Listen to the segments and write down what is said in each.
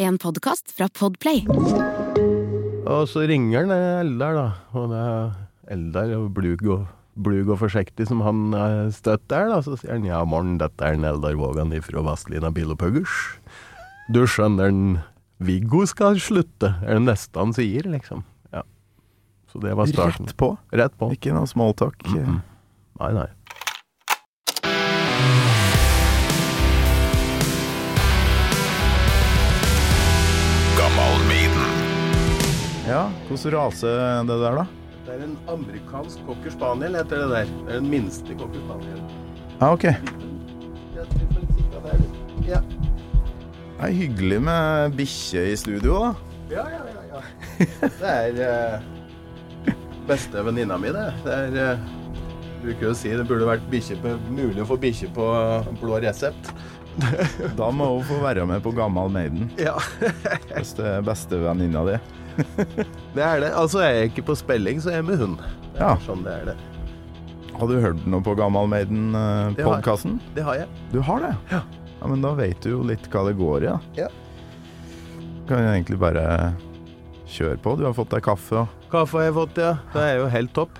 En podkast fra Podplay. Og så ringer han Eldar, da. Og det er Eldar og blug og, blug og forsiktig som han Støtter støtt da. Så sier han ja, morgen, dette er en Eldar Vågan ifra Vazelina Bilopphuggers. Du skjønner, den Viggo skal slutte, er det neste han sier, liksom. Ja. Så det var starten. Rett på. Rett på. Ikke noe smalltalk. Mhm. Nei, nei. Hvordan rase er det der, da? Det er en amerikansk cocker spaniel, heter det der. Det er den minste cocker spaniel. Ja, ok. Ja. Det er hyggelig med bikkje i studio, da. Ja, ja, ja. ja. Det er uh, beste venninna mi, det. Det er uh, Bruker å si det burde vært på, mulig å få bikkje på blå resept. Da må hun få være med på Gammal Maiden. Ja, Hvis det er bestevenninna di. det er det. Altså, jeg er ikke på spilling, så jeg er med hund. Det er Ja. sånn det er det. Har du hørt noe på Gammal Det har jeg. Maiden-podkasten? Det har jeg. Du har det? Ja. ja. Men da vet du jo litt hva det går i, da. Ja. Kan jo egentlig bare kjøre på. Du har fått deg kaffe og Kaffe har jeg fått, ja. Det er jo helt topp.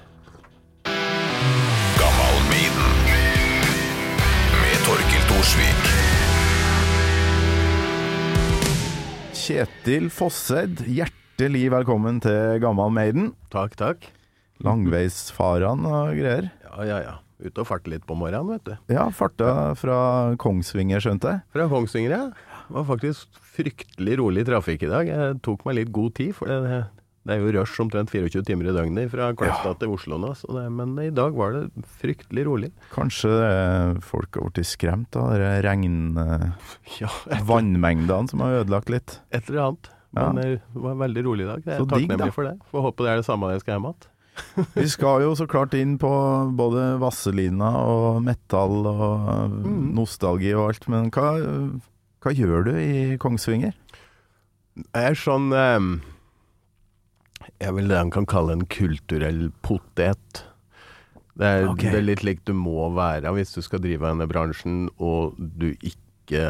Gammal Maiden med Torkil Thorsvik. Kjetil Fosseid, hjertelig velkommen til Gammal Maiden. Takk, takk. Langveisfaran og greier. Ja, ja, ja. Ute og farte litt på morgenen, vet du. Ja, farta fra Kongsvinger, skjønte jeg. Fra Kongsvinger, ja. Det var faktisk fryktelig rolig trafikk i dag. Jeg tok meg litt god tid, for det, det er jo rush omtrent 24 timer i døgnet fra Kløfta til Oslo nå. Så det, men i dag var det fryktelig rolig. Kanskje folk har blitt skremt av de regn... eh, Ja, Vannmengdene som har ødelagt litt. et eller annet. Men eh, det var veldig rolig i dag. Jeg Så er takknemlig for det. Får håpe det er det samme når jeg skal hjem igjen. Vi skal jo så klart inn på både Vasselina og metall og Mm. nostalgi og alt, men hva, hva gjør du i Kongsvinger? Jeg er sånn eh, Jeg vil det han kan kalle en kulturell potet. Det er, okay. det er litt likt du må være hvis du skal drive denne bransjen, og du ikke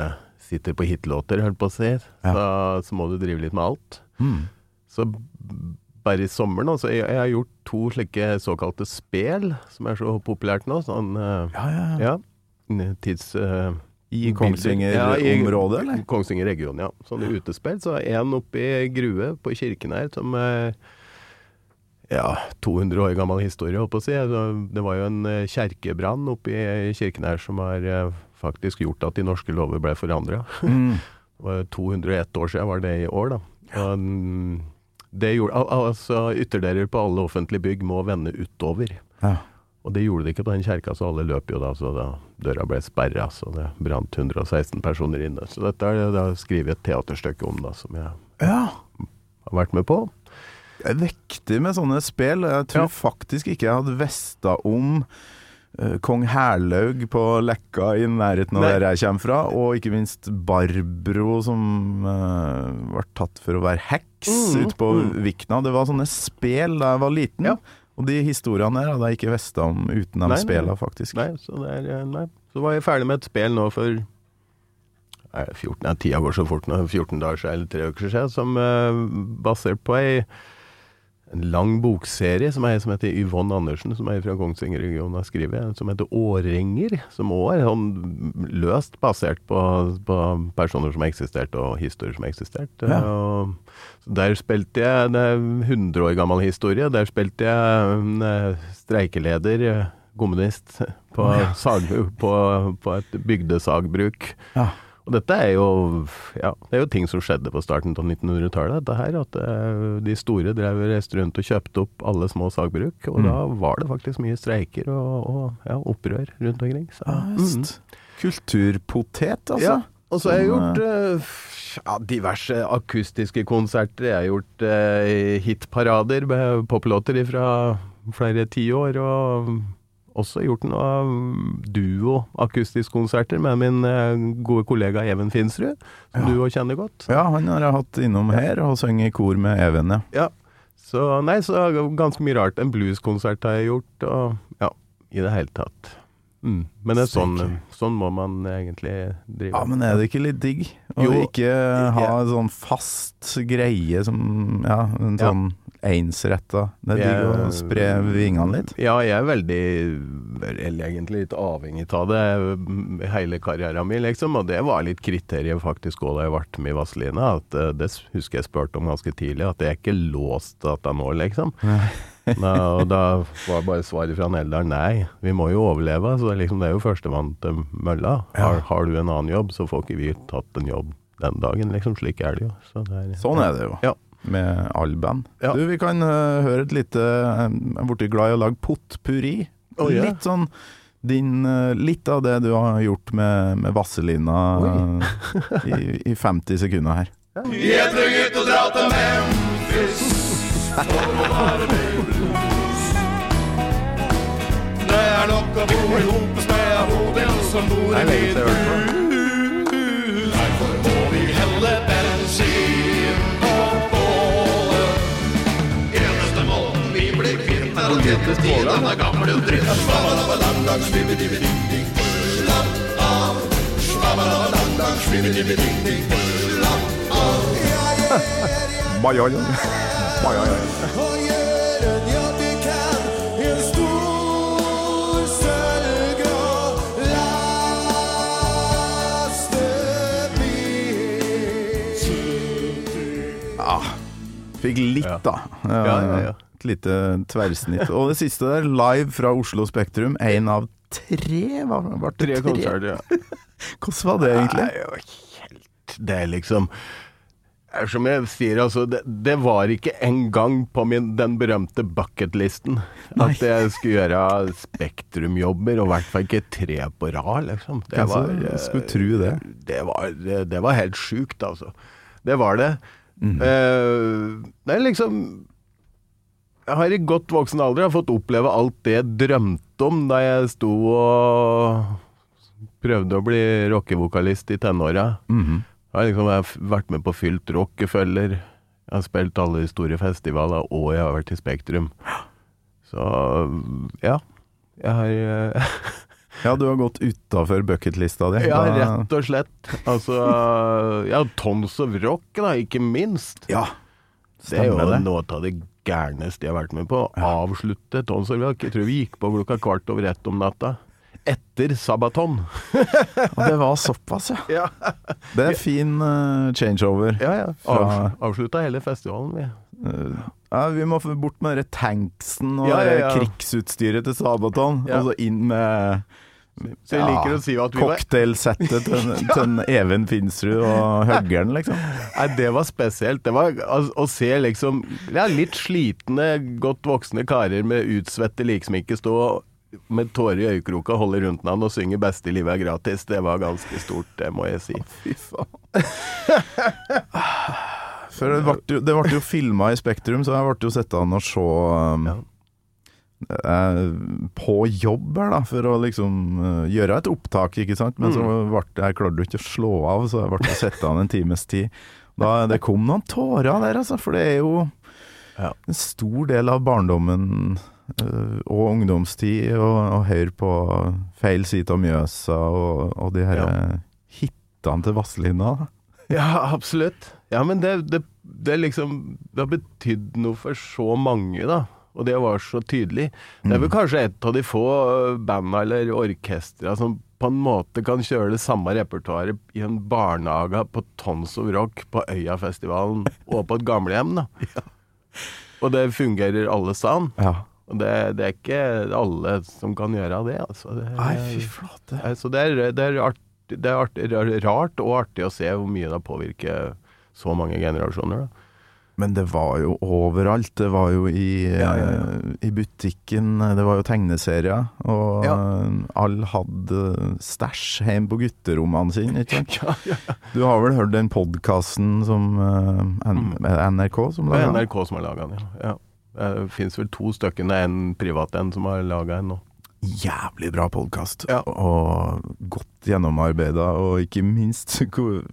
sitter på hitlåter, holdt på å si. Så, så må du drive litt med alt. Mm. Så bare i sommeren så jeg, jeg har gjort to slike såkalte spel, som er så populært nå. Sånn eh, Ja, ja, ja. ja, tids... Uh, I Kongsvinger-området, eller? Kongsvinger-regionen, ja. Sånne utespill. Så en oppe i Grue på Kirken her som uh, Ja, 200 år gammel historie, holdt på å si. Det var jo en eh, kjerkebrann oppe i kirken her som har faktisk gjort at de norske lover ble forandra. Mm. 201 år siden var det i år, da. Og mm, det gjorde, al- altså Ytterdeler på alle offentlige bygg må vende utover. Ja. Og det gjorde det ikke på den kjerka, så alle løp jo da, så da døra ble sperra. Så det brant 116 personer inne. Så dette er det skrevet et teaterstykke om, da, som jeg ja. har vært med på. Det er viktig med sånne spill. Jeg tror Ja. faktisk ikke jeg hadde vesta om Kong Herlaug på Lekka i nærheten av der jeg kommer fra, og ikke minst Barbro som uh, ble tatt for å være heks Mm, ute på mm. Vikna. Det var sånne spel da jeg var liten. Ja. Og de historiene her hadde jeg ikke visst om uten de spela, faktisk. Nei, så det er eh, Nei. Så var jeg ferdig med et spel nå for er 14, nei, Tida går så fort nå. 14 dager siden, eller tre uker siden, som uh, basert på ei en lang bokserie som er som heter Yvonne Andersen, som er fra Kongsvinger-regionen, har skrevet, som heter Årringer. Som òg er sånn løst basert på, på personer som har eksistert, og historier som har eksistert. Ja. Der spilte jeg Det er en 100 år gammel historie. Der spilte jeg eh, streikeleder, eh, kommunist, på, ja. sag, på, på et bygdesagbruk. Ja. Og dette er jo, ja, det er jo ting som skjedde på starten av 1900-tallet. dette her, At eh, de store drev reiste rundt og kjøpte opp alle små sagbruk. Og Mm. da var det faktisk mye streiker og, og ja, opprør rundt omkring. Så, Ja, mm. Kulturpotet, altså. Ja, og så har jeg gjort eh, ja, diverse akustiske konserter. Jeg har gjort eh, hitparader med poplåter fra flere tiår. Og også gjort noe duo-akustisk-konserter med min eh, gode kollega Even Finsrud, som Ja. du òg kjenner godt. Ja, han har jeg hatt innom her og sunget i kor med Even, ja. Ja. Så nei, så ganske mye rart. En blueskonsert har jeg gjort, og ja, i det hele tatt. Mm. Men det er sånn, sånn må man egentlig drive. Ja, men er det ikke litt digg? Å ikke ha en sånn fast greie som Ja, en Ja. Ensretta. Det digg å spre vingene litt. Ja, jeg er veldig Eller egentlig litt avhengig av det mm, hele karrieren min, liksom. Og det var litt kriteriet faktisk òg da jeg ble med i Vazelina. Eh, det husker jeg spurte om ganske tidlig, at det er ikke låst dette nå, liksom. da, og da var bare svaret fra han eldre nei, vi må jo overleve. Så liksom, det er jo førstemann til mølla. Har, har du en annen jobb, så får ikke vi tatt en jobb den dagen, liksom. Slik er det jo. Så det er, Sånn er det jo. Ja. Med all band. Ja. Du, vi kan uh, høre et lite øh, Jeg er blitt glad i å lage potpurri. Oh, ja. Litt sånn din, uh, Litt av det du har gjort med, med Vazelina i, i 50 sekunder her. Jeg trenger ikke å dra til Memphis for å være med i blues. Det er nok å bo i hop med hodet som bor i mitt lenge sølvgrå lastebil. Ja, fikk litt, Ja. da. Ja, ja, ja. Et lite tverrsnitt. Og det siste der, live fra Oslo Spektrum. Én av tre? Var, var det Tre konserter, ja. Hvordan var det egentlig? Nei, helt Det liksom som jeg sier, altså, det, det var ikke engang på min, den berømte bucketlisten at jeg skulle gjøre Spektrum-jobber, og i hvert fall ikke tre på rad, liksom. Det var, eh, skulle tro det? Det var, det, det var helt sjukt, altså. Det var det. Mm. Eh, det er liksom Jeg har i godt voksen alder fått oppleve alt det jeg drømte om da jeg sto og prøvde å bli rockevokalist i tenåra. Mhm. Jeg har liksom vært med på Fylt Rockefeller. Jeg har spilt alle de store festivaler, og jeg har vært i Spektrum. Så ja. Jeg har eh, Ja, du har gått utafor bucketlista di. Ja, rett og slett. Altså Ja, Tons of Rock, da, ikke minst. Ja, Det er jo stemmer det. noe av det gærneste jeg har vært med på. Avslutte Tons. Jeg tror vi gikk på klokka kvart over ett om natta. Etter Sabaton. Og det var såpass, ja. Ja, Det er fin uh, changeover. ja. ja. Fra- avslutta hele festivalen, vi. Uh, ja, vi må få bort med den tanksen og Ja, ja, krigsutstyret til Sabaton, og så inn med Så jeg liker å si at vi var cocktailsettet til, til en Even Finsrud og Høggern, liksom. Nei, det var spesielt. Det var å se liksom ja, litt slitne, godt voksne karer med utsvette liksminke stå med tårer i øyekroka, holde rundt hverandre og synge 'Beste i livet er gratis'. Det var ganske stort, det må jeg si. Fy faen. For det ble jo, det ble jo filma i Spektrum, så jeg ble jo sett an og se um, eh, på jobb her, da, for å liksom eh, gjøre et opptak, ikke sant. Men så Mm. ble jeg klarte ikke å slå av, så jeg ble sittende en times tid. Da, det kom noen tårer der, altså, for det er jo Ja. en stor del av barndommen eh, og ungdomstid å høre på feil side av Mjøsa og, og de her Ja. eh, hitene til Vazelina. Ja, absolutt. Ja, men det, det, det liksom Det har betydd noe for så mange, da. Og det var så tydelig. Det er vel kanskje et av de få øh, banda eller orkestra som på en måte kan kjøre det samme repertoaret i en barnehage på Tons of Rock, på Øyafestivalen og på et gamlehjem, da. Og det fungerer alle sammen. Ja. Og det, det er ikke alle som kan gjøre det, altså. Det, Nei, fy flate. Altså, Så det er, det, er artig, det er artig, rart og artig å se hvor mye det påvirker så mange generasjoner. Da. Men det var jo overalt. Det var jo i, Ja, ja, ja. eh, i butikken, det var jo tegneserier. Og eh, alle hadde stæsj hjemme på gutterommene sine. Du har vel hørt den podkasten som eh, det NRK som laga den? NRK som har laga den, ja. ja. Det fins vel to stykker, er en privat en som har laga en nå. Jævlig bra podkast. Ja. Og godt gjennomarbeida, og ikke minst hvor-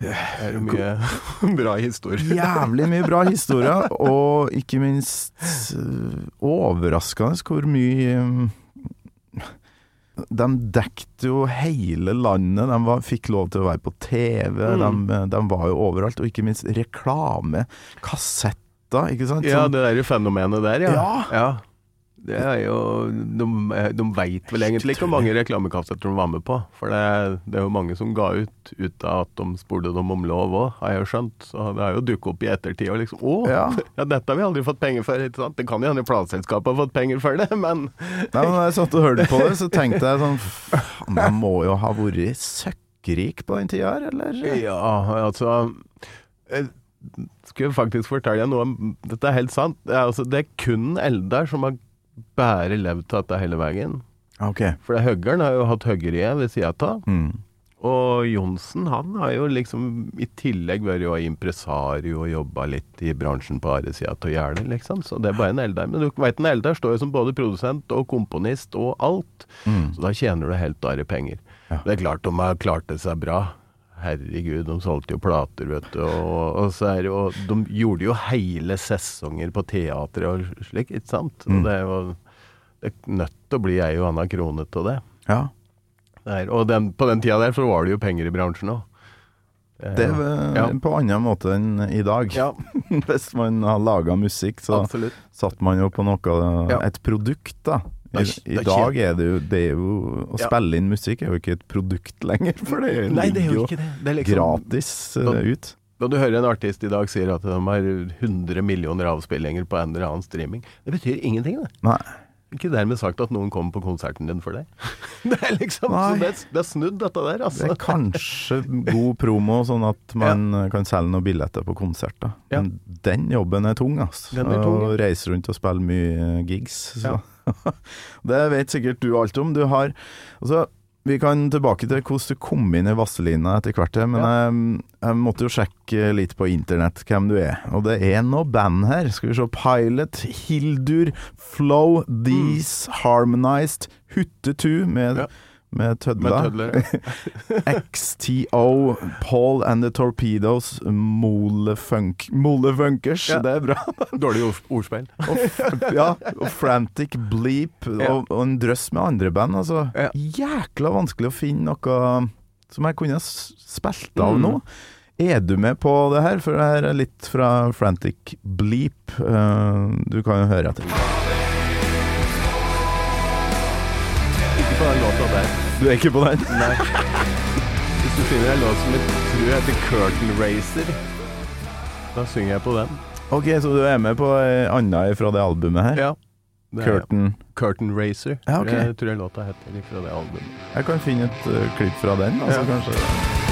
Det er jo mye bra historier. Jævlig mye bra historier, og ikke minst eh, overraskende hvor mye eh, de dekket jo hele landet. De var, fikk lov til å være på TV. Mm. De, de var jo overalt. Og ikke minst reklame. Kassetter, ikke sant? Ja, Som- det der fenomenet der, ja. Ja. Det er jo De, de veit vel egentlig ikke hvor mange reklamekassetter de var med på. For det, det er jo mange som ga ut ut av at de spurte dem om lov òg, har jeg jo skjønt. Så det har jo dukket opp i ettertid og liksom Å, Ja. ja. dette har vi aldri fått penger for. Ikke sant? Det kan jo hende plateselskapet har fått penger for det, men Nei, men når jeg satt og hørte på det, så tenkte jeg sånn Man må jo ha vært søkkrik på den tida her, eller? Ja, altså Jeg skulle faktisk fortelle deg noe om Dette er helt sant. Det er, altså, det er kun Eldar som har bare levd av dette hele veien. Okay. For det Høggern har jo hatt høggeriet ved sida av. Mm. Og Johnsen han har jo liksom i tillegg vært jo impresario og jobba litt i bransjen på aresida av gjerdet, liksom. Så det er bare en Eldar. Men du veit en Eldar står jo som både produsent og komponist og alt. Mm. Så da tjener du helt bare penger. Ja. Det er klart de har klart det seg bra. Herregud, de solgte jo plater, vet du. Og, og, så det jo, de gjorde jo hele sesonger på teatret og slik, ikke sant. Mm. Og det er jo det er nødt til å bli ei og anna krone til det. Ja. det er, og den, på den tida der så var det jo penger i bransjen òg. Det er Ja. på annen måte enn i dag. Ja, Hvis man har laga musikk, så absolutt. satt man jo på noe Ja. Et produkt, da. I, I dag er det jo Det er jo Å spille inn musikk er jo ikke et produkt lenger, for det Nei, det er ligger jo ikke det. det er liksom, gratis eh, Da- ut. Når du hører en artist i dag sier at de har 100 millioner avspillinger på en eller annen streaming, det betyr ingenting, det. Nei. Ikke dermed sagt at noen kommer på konserten din for deg. Det er liksom så det, det er snudd, dette der, Det altså. er kanskje god promo, sånn at man ja. kan selge noen billetter på konserter. Ja. Men den jobben er tung, altså. Den er tung, ja. Å reise rundt og spille mye eh, gigs. Så. Ja. det vet sikkert du alt om. Du har altså, Vi kan tilbake til hvordan du kom inn i Vazelina etter hvert, men men jeg, jeg måtte jo sjekke litt på internett hvem du er. Og det er noe band her. Skal vi se. Pilot, Hildur, Flow, These, Harmonized, Huttetu med, Ja. Med Med tødler. tødler. XTO, Paul and the Torpedoes, Molefunk Molefunkers. Ja. Det er bra. Dårlig ord- ordspill. Og, ja, og Frantic Bleep, Ja. og, og en drøss med andre band. Altså. Jækla vanskelig å finne noe som jeg kunne spilt av Mm. nå. Er du med på det her? For det her er litt fra Frantic Bleep. Uh, du kan jo høre etter. På den låta der. Du er ikke på den? Nei. Hvis du finner en låt som jeg tror heter Curtain Racer, da synger jeg på den. Ok, så du er med på anna fra det albumet her? Ja. Curtain. Curtain Racer. Ja, okay. Jeg tror jeg låta heter fra det albumet. Jeg kan finne et eh, klipp fra den, altså Ja. kanskje.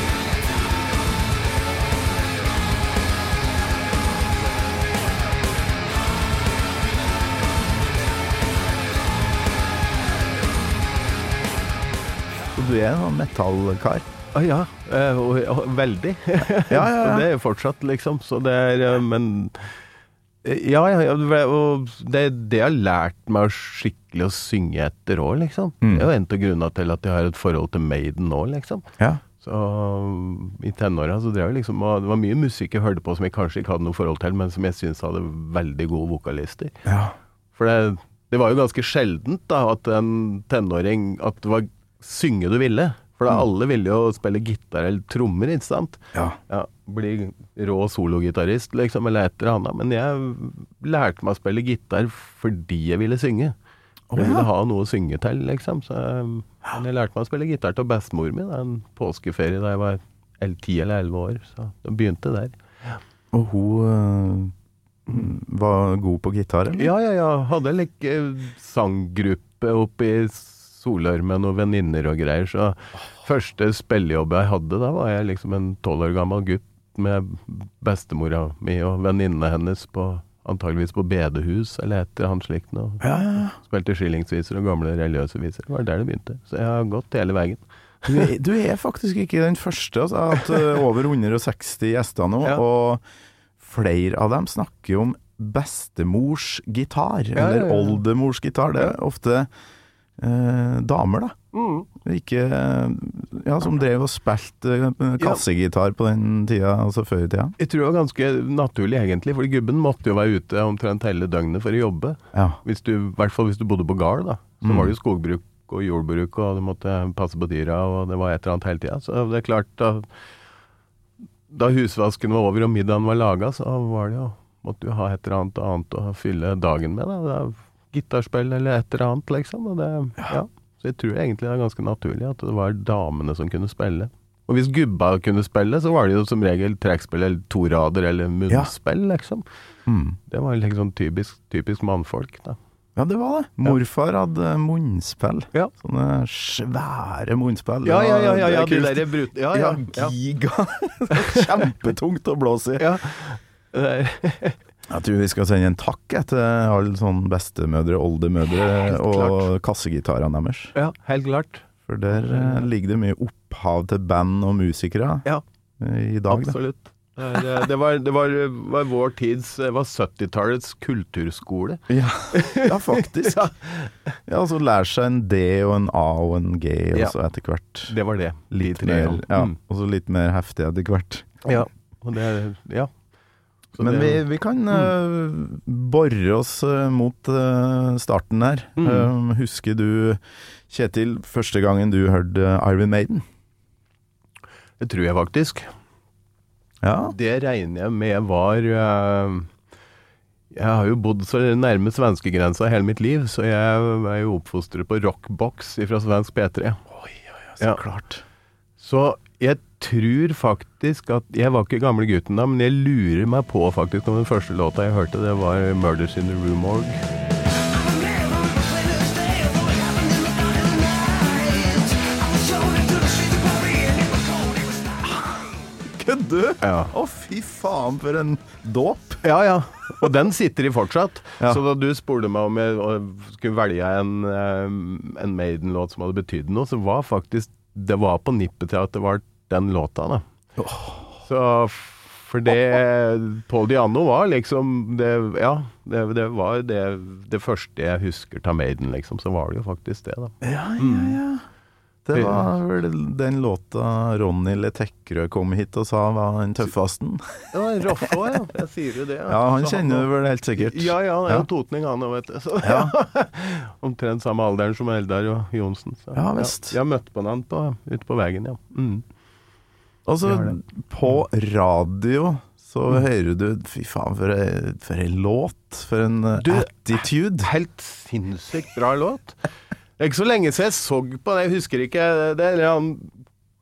Du er en sånn metallkar? Ah, ja, eh, veldig. Ja, ja, ja. det er jo fortsatt, liksom. Så det er eh, Men eh, ja, ja, og det, det har lært meg skikkelig å synge etter år, liksom. Mm. Det er jo en av grunnene til at jeg har et forhold til Maiden nå, liksom. Ja. Så i tenåra så drev jeg liksom og Det var mye musikk jeg hørte på som jeg kanskje ikke hadde noe forhold til, men som jeg syns hadde veldig gode vokalister. ja. For det, det var jo ganske sjeldent da at en tenåring At det var synge du ville. For da Mm. alle ville jo spille gitar eller trommer, ikke sant? ja. Ja, Bli rå sologitarist, liksom, eller et eller annet. Men jeg lærte meg å spille gitar fordi jeg ville synge. Oh, jeg ville ha noe å synge til, liksom. Så um, men jeg lærte meg å spille gitar til bestemor mi en påskeferie da jeg var el- 10 eller 11 år. Så det begynte der. Og hun eh, var god på gitar, eller? Ja, ja, ja. Hadde like, sanggruppe oppe i Solør med noen venninner og greier. Så første spillejobb jeg hadde, da var jeg liksom en tolv år gammel gutt med bestemora mi og venninnene hennes på antageligvis på bedehus eller et eller annet slikt noe. Ja, ja, ja. Spilte skillingsviser og gamle religiøse viser. Det var der det begynte. Så jeg har gått hele veien. Du, du er faktisk ikke den første. Altså. Jeg har hatt eh, over 160 gjester nå, og flere av dem snakker om bestemors gitar, eller oldemors gitar. Det er ofte eh, damer, da. Ikke eh, Ja, som drev og spilte eh, kassegitar på den tida, altså før i tida. Jeg tror det var ganske naturlig egentlig, for gubben måtte jo være ute omtrent hele døgnet for å jobbe. Ja. Hvis du, I hvert fall hvis du bodde på gard, da. Så Mm. var det jo skogbruk og jordbruk, og du måtte passe på dyra, og det var et eller annet hele tida. Så det er klart, da, da husvasken var over og middagen var laga, så var det jo Måtte du ha et eller annet annet å fylle dagen med. da. Gitarspill eller et eller annet, liksom. Det, ja. Så jeg tror egentlig det er ganske naturlig at det var damene som kunne spille. Og hvis gubba kunne spille, så var det jo som regel trekkspill eller torader eller munnspill, liksom. Mm. Det var liksom typisk, typisk mannfolk, da. Ja, det var det. Morfar hadde munnspill. Ja. Sånne svære munnspill. Ja, ja, ja, ja, ja, det de er der brut... Ja, Ja, ja. ja. giga. Kjempetungt å blåse i. ja. Det Jeg tror vi skal sende en takk til alle sånne bestemødre, oldemødre og kassegitarene deres. ja, helt klart. For der eh, ligger det mye opphav til band og musikere Ja. eh, i dag. Da. Absolutt. Det, er- det, var, det var, var vår tids Det var 70-tallets kulturskole. Ja, ja faktisk. Ja. Ja, altså lære seg en D og en A og en G, og så etter hvert Det var det. De litt tre, mer, ja, Mm. og så litt mer heftig etter hvert. Ja. Og det Ja. Så Men vi, det- vi kan eh, bore oss eh, mot eh, starten her. Mm. Husker du, Kjetil, første gangen du hørte Iron Maiden? Det tror jeg faktisk. Ja. Det regner jeg med var Jeg har jo bodd så nærme svenskegrensa hele mitt liv, så jeg er jo oppfostret på rockbox fra svensk P3. Oi, oi, Så Ja. klart. Så jeg tror faktisk at Jeg var ikke gamle gutten da, men jeg lurer meg på faktisk om den første låta jeg hørte, det var 'Murders in the Room Org'. Kødder du? Ja. Å, fy faen, for en dåp! Ja, ja. Og den sitter i fortsatt. Ja. Så da du spurte meg om jeg skulle velge en, eh, en Maiden-låt som hadde betydd noe, så var faktisk Det var på nippet til at det var den låta, da. Så for det Paul Diano var liksom det, Ja, det, det var det, det første jeg husker av Maiden, liksom. Så var det jo faktisk det, da. Ja, ja, ja. Det var vel den låta Ronny Letekkerød kom hit og sa var den tøffeste. Ja, Roffe òg, ja. Jeg sier jo det. Ja, han kjenner du vel helt sikkert? Ja, ja, han er Ja. jo totning han òg, vet du. Så, Ja. Omtrent samme alderen som Eldar og Johnsen. Så, Ja, visst. Jeg har møtt på han på, ute på veien, ja. Mm. Altså, Det på radio så Mm. hører du Fy faen, for en for en låt. For en eh, Du- attitude. Helt sinnssykt bra låt. Det er ikke så lenge siden jeg så på den, jeg husker ikke Det er en annen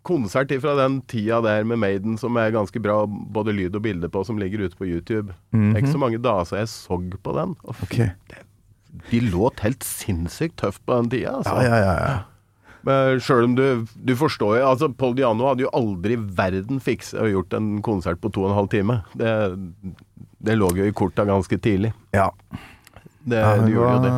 konsert fra den tida der med Maiden som er ganske bra, både lyd og bilde på, som ligger ute på YouTube. Det er ikke så mange dager siden jeg så på den. Og okay. det, de låt helt sinnssykt tøft på den tida, altså. Ja, ja, ja. Sjøl om du, du forstår jo altså Paul Diano hadde jo aldri i verden fiksa og gjort en konsert på to og en halv time. Det, det lå jo i korta ganske tidlig. ja. Det, Ja, det gjorde jo det.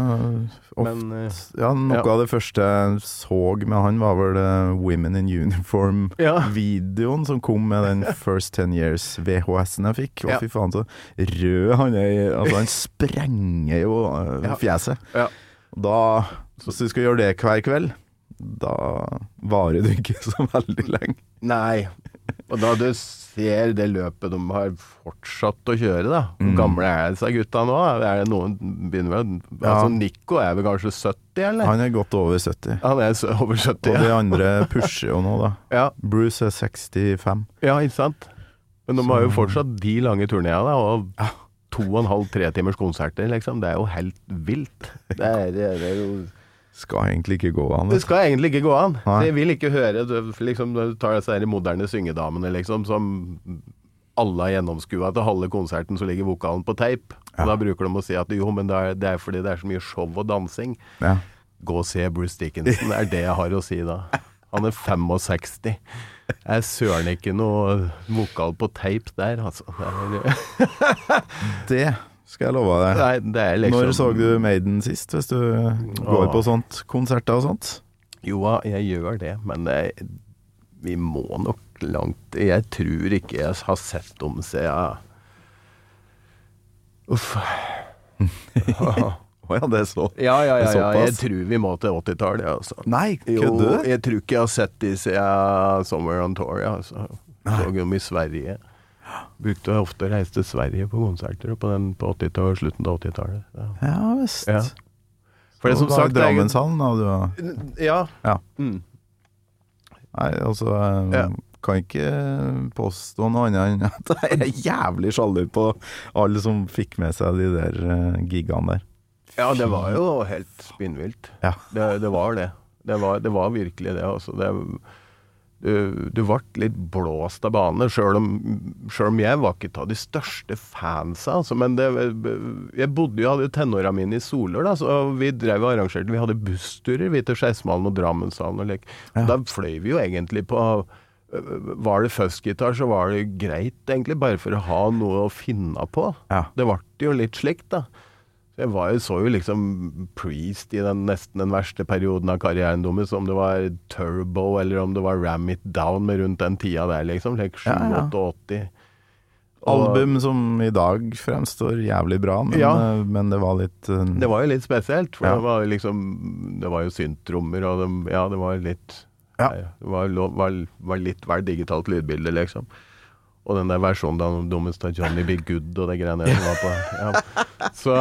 ofte- Men eh, ja, noe ja. av det første jeg så med han, var vel eh, Women in Uniform-videoen Ja. som kom med den First Ten Years VHS-en jeg fikk. Å, fy faen, så rød han er. Altså, han sprenger jo Ja. fjeset. Da, hvis du skal gjøre det hver kveld, da varer du ikke så veldig lenge. Nei. Og da du ser det løpet de har fortsatt å kjøre, da. Hvor Mm. gamle er disse gutta nå? Er det noen begynner med Ja. Altså Nico er vel kanskje 70, eller? Han er godt over 70. Han er over 70, Og de andre pusher jo nå, da. ja. Bruce er 65. Ja, ikke sant? Men de har jo fortsatt de lange turneene, og og to og en halv, tre timers konserter, liksom. Det er jo helt vilt. Det er, det er jo Skal egentlig ikke gå an. Det skal egentlig ikke gå an. Jeg vil ikke høre du- liksom, Du tar disse moderne syngedamene, liksom, som alle har gjennomskua til halve konserten, så ligger vokalen på teip. Ja. Da bruker de å si at jo, men det er, det er fordi det er så mye show og dansing. Ja. Gå og se Bruce Dickinson, det er det jeg har å si da. Han er 65. Jeg er søren ikke noe vokal på teip der, altså. Det er, Det skal jeg love deg. nei, det er liksom Når så du Maiden sist, hvis du går på sånt, konserter og sånt? Jo, jeg gjør det, men jeg, vi må nok langt Jeg tror ikke jeg har sett dem siden Uff. Å ja, det er så Ja, ja, ja, ja, jeg tror vi må til 80-tallet, altså. Nei, kødder du? jeg tror ikke jeg har sett de siden Somewhere on Tour, altså. Så dem i Sverige. Brukte ofte å reise til Sverige på konserter på, den- på 80 og slutten av 80-tallet. Ja. Ja visst. Ja. For det som sagt Drammenshallen, da. Du, Ja. Ja. Mm. nei, altså Ja. Kan ikke påstå noe annet enn at jeg er jævlig sjalu på alle som fikk med seg de der eh, gigene der. ja, det var jo helt spinnvilt. Ja. Det, det var det. Det var, det var virkelig det, altså. Det, du, du ble litt blåst av banen, sjøl om, om jeg var ikke av de største fansa. Altså, men det, jeg bodde jo, hadde jo tenåra mine i Solør, da, så vi drev og arrangerte Vi hadde bussturer vi til Skeismalen og Drammenshallen og lek. Ja. Da fløy vi jo egentlig på Var det fuzzgitar, så var det greit, egentlig, bare for å ha noe å finne på. Ja. Det ble jo litt slikt, da. Jeg var så jo liksom Priest i den nesten den verste perioden av karrieren deres, om det var Turbo eller om det var Ram It Down med rundt den tida der, liksom. Like Ja, ja. 87-80. Album som i dag fremstår jævlig bra, men, Ja. eh, men det var litt uh, Det var jo litt spesielt, for Ja. det var liksom Det var jo syntrommer, og det, ja, det var litt Ja. Det var, var, var litt vel digitalt lydbilde, liksom. Og den der versjonen da dummest av Johnny Be Good og det greiene der som var på ja. Så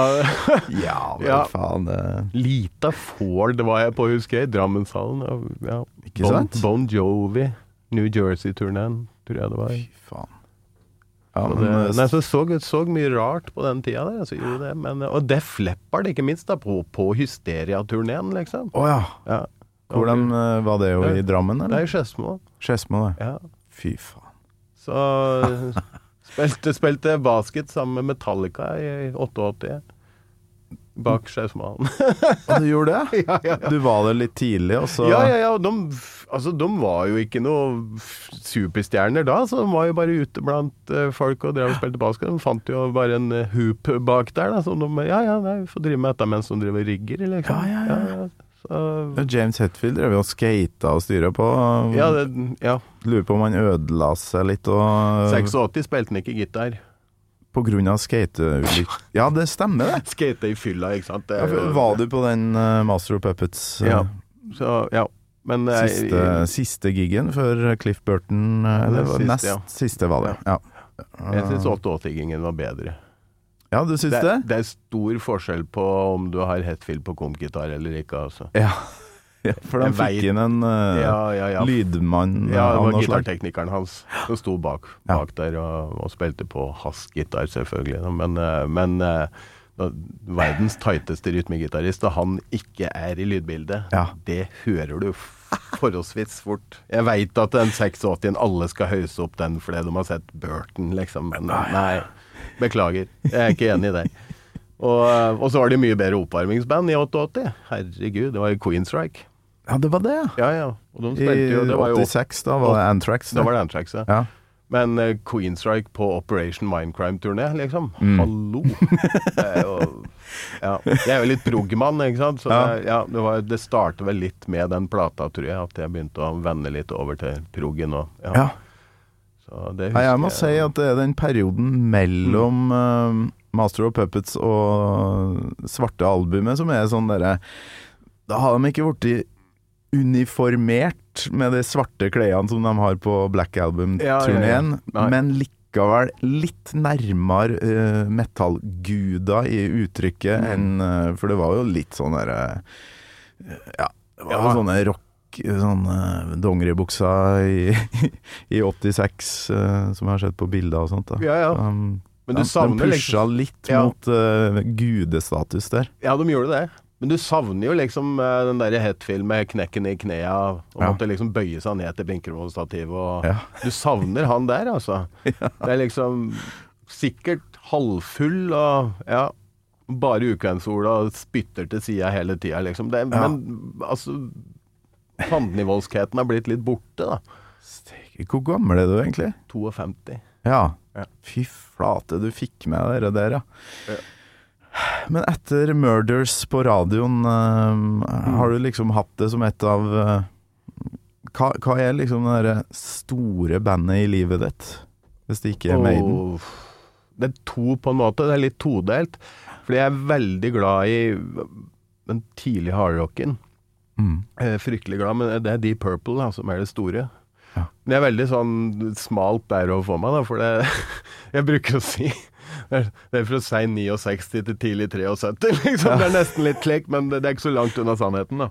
Ja, men Ja. faen. Det, Lita Ford var jeg på, husker jeg, i Drammenshallen. Ja. Ikke bon, sant? Bon Jovi, New Jersey-turneen, tror jeg det var. fy faen. Ja, men, det, eh, nei, så så, så mye rart på den tida der. Altså, det, men, og Def Leppard, ikke minst, da, på, på Hysteria-turneen, liksom. Å ja. Ja. Hvordan eh, var det jo i Drammen, Det eller? er jo Skedsmo. Skedsmo, det. Ja. Fy faen. Så spilte, spilte basket sammen med Metallica i 88. Bak Skedsmohallen. Og du gjorde det? ja, ja, ja. Du var der litt tidlig, og så Ja, ja, ja. De, altså, de var jo ikke noe superstjerner da, så de var jo bare ute blant eh, folk og drev og spilte basket. De fant jo bare en eh, hoop bak der, da, så de Ja, ja, nei, vi får drive med dette mens de driver rigger, rigger, liksom. Ja, ja, ja. Så, James Hetfield drev jo og skata og styra på. ja, det, ja. Lurer på om han ødela seg litt og 86 spilte han ikke gitar. På grunn av skate Ja, det stemmer, det. Skate i fylla, ikke sant. Det Ja, var du på den eh, Master of Puppets eh, Ja. Så, ja. Men eh, siste, siste gigen før Cliff Burton Eller siste, nest ja. siste, var det. Ja, jeg syns 88-gingen var bedre. Ja du syns Det, det? det er stor forskjell på om du har Hetfield på kompgitar eller ikke, altså. Ja. ja for Jeg fikk inn en uh, Ja, lydmann Ja, det var gitarteknikeren hans som sto bak, bak der og, og spilte på hans gitar, selvfølgelig. Men, uh, men uh, verdens tighteste rytmegitarist, og han ikke er i lydbildet, Ja. det hører du forholdsvis fort. Jeg veit at den 86-en, alle skal hause opp den fordi de har sett Burton, liksom. Men nei, beklager. Jeg er ikke enig i det. Og, eh, og så var det mye bedre oppvarmingsband i 88. Herregud, det var jo Queenstrike. Ja, det var det, ja. Ja, ja. De I jo Det var jo 86, da var det Antrax. da var det Antrax, ja. Ja. Men uh, Queenstrike på Operation Mindcrime-turné, liksom. Mm. Hallo! Er jo ja. Jeg er jo litt progmann, ikke sant. Så Ja. det, ja, det, var- det startet vel litt med den plata, tror jeg. At jeg begynte å vende litt over til proggen og ja. Nei, jeg må jeg, si at det er den perioden mellom eh, Master of Puppets og svarte albumet som er sånn derre Da har de ikke blitt uniformert med de svarte klærne som de har på Black Album-turneen, Ja, ja, ja. Men likevel litt nærmere uh, metallguder i uttrykket Mm. enn uh, For det var jo litt sånn derre Ja, det var jo sånne rock Sånne dongeribukser i, i 86, uh, som jeg har sett på bilder og sånt. da Ja, ja. Um, Men du de, savner de pusha liksom litt Ja. mot uh, gudestatus der. Ja, de gjorde det. Men du savner jo liksom eh, den derre Hetfield med knekken i knea og Ja. måtte liksom bøye seg ned til binkeromstativet og Ja. Du savner han der, altså. Det er liksom sikkert halvfull og ja. Bare ukvemsord og spytter til sida hele tida, liksom. Det, Ja. Men altså Tannnivoldskheten har blitt litt borte, da. Steike, Hvor gammel er du egentlig? 52. Ja. Ja. Fy flate, du fikk med dere der, ja. Ja. Men etter Murders på radioen, eh, har du liksom hatt det som et av eh, hva, hva er liksom det derre store bandet i livet ditt? Hvis det ikke er Maiden? Det er to på en måte. Det er litt todelt. Fordi jeg er veldig glad i den tidlige hardrocken. Mm. Jeg er fryktelig glad, men det er Deep Purple da, som er det store. Ja. Det er veldig sånn smalt der å få meg, da, for det Jeg bruker å si Det er, fra sein 69 til tidlig 73, liksom. Det er nesten litt klekt, men det, er ikke så langt unna sannheten, da.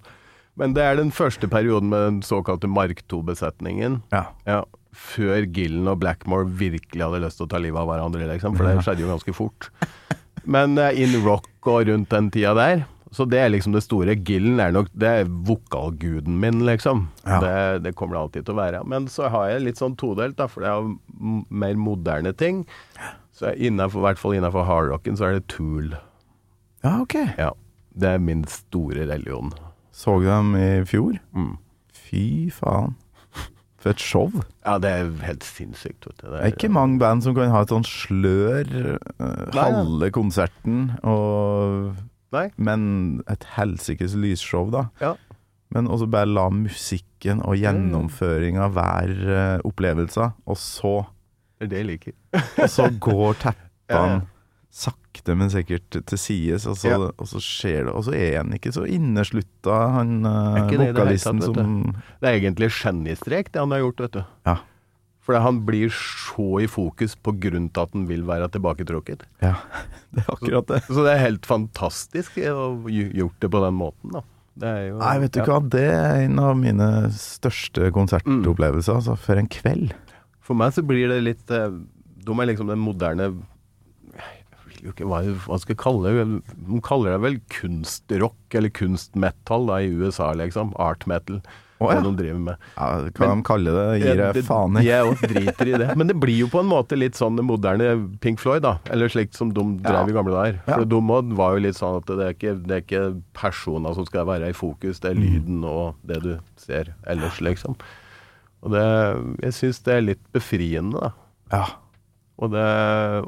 Men det er den første perioden med den såkalte Mark II-besetningen. Ja. Ja, før Gillen og Blackmore virkelig hadde lyst til å ta livet av hverandre, liksom. For det skjedde jo ganske fort. Men uh, in rock og rundt den tida der, så det er liksom det store. Gillen er nok Det er vokalguden min, liksom. Ja. Det, det kommer det alltid til å være. Men så har jeg litt sånn todelt, da, for det er mer moderne ting. Så i hvert fall innafor hardrocken, så er det Tool. ja, ok. Ja. Det er min store religion. Så du dem i fjor? Mm. Fy faen. For et show. Ja, det er helt sinnssykt, vet du. Det er ikke mange band som kan ha et sånn slør uh, halve konserten, og, Nei. men et helsikes lysshow, da. Ja. Men også bare la musikken og gjennomføringa være uh, opplevelser, og så, Det er det jeg liker. og så går teppene ja. sakte, men sikkert til sides, og, så- Ja. og så skjer det Og så er han ikke så inneslutta, han uh, vokalisten det det tatt, som Det er egentlig genistrek, det han har gjort, vet du. Ja. For han blir så i fokus på grunn til at han vil være tilbaketrukket. Ja, det er akkurat det. Så det er helt fantastisk å gjort det på den måten, da. Det jo Nei, vet du ja. hva, det er en av mine største konsertopplevelser. Altså, for en kveld. For meg så blir det litt eh, De er liksom den moderne ikke hva, hva skal jeg kalle det? De kaller det vel kunstrock eller kunstmetal da i USA, liksom. Art metal. Hva ja. de driver med. Ja, kan Men- de kalle det, gir jeg det- faen i. Jeg òg driter i det. Men det blir jo på en måte litt sånn det moderne Pink Floyd, da. Eller slikt som de drev i gamle dager. For de var jo litt sånn at det er ikke, det er ikke personer som skal være i fokus, det er Mm. lyden og det du ser ellers, liksom. Og det Jeg syns det er litt befriende, da. Ja. Og, det,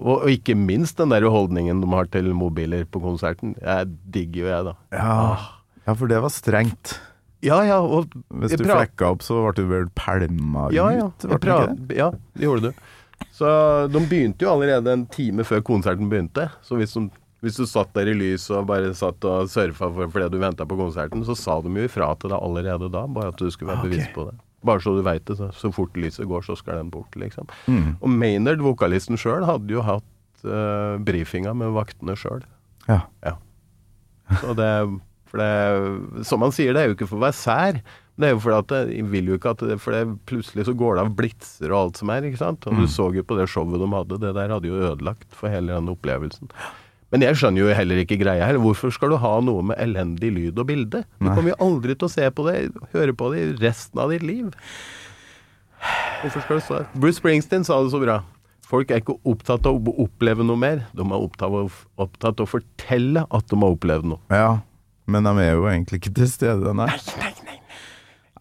og, og ikke minst den der holdningen de har til mobiler på konserten. Jeg digger jo jeg, da. Ja. ja, for det var strengt. Ja ja, og Hvis du flekka opp, så ble du vel pælma Ja, ja. ut? Ble ikke det? ja, det gjorde du. Så de begynte jo allerede en time før konserten begynte. Så hvis, de, hvis du satt der i lys og bare satt og surfa for, fordi du venta på konserten, så sa de jo ifra til deg allerede da, bare at du skulle være Ah, bevisst på det. Bare så du veit det. Så, så fort lyset går, så skal den bort, liksom. Mm. Og Maynard, vokalisten sjøl, hadde jo hatt uh, brifinga med vaktene sjøl. Ja. Så det, for det Som han sier, det er jo ikke for å være sær. Det er jo fordi at jeg vil jo ikke at det, For det, plutselig så går det av blitser og alt som er, ikke sant. Og du så jo på det showet de hadde, det der hadde jo ødelagt for hele den opplevelsen. Men jeg skjønner jo heller ikke greia her. Hvorfor skal du ha noe med elendig lyd og bilde? Du kommer jo aldri til å se på det, høre på det i resten av ditt liv. Hvorfor skal du stå der? Bruce Springsteen sa det så bra. Folk er ikke opptatt av å oppleve noe mer, de er opptatt av, opptatt av å fortelle at de har opplevd noe. ja. Men de er jo egentlig ikke til stede, nei. Nei, nei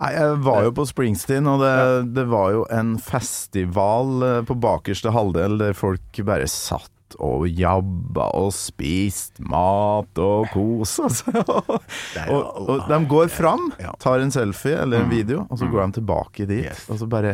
Nei, jeg var jo på Springsteen, og det, det var jo en festival eh, på bakerste halvdel der folk bare satt og jabba og spist mat og kosa seg. er og, og de går fram, Mm. tar en selfie eller en video, og så går de tilbake dit. Og så bare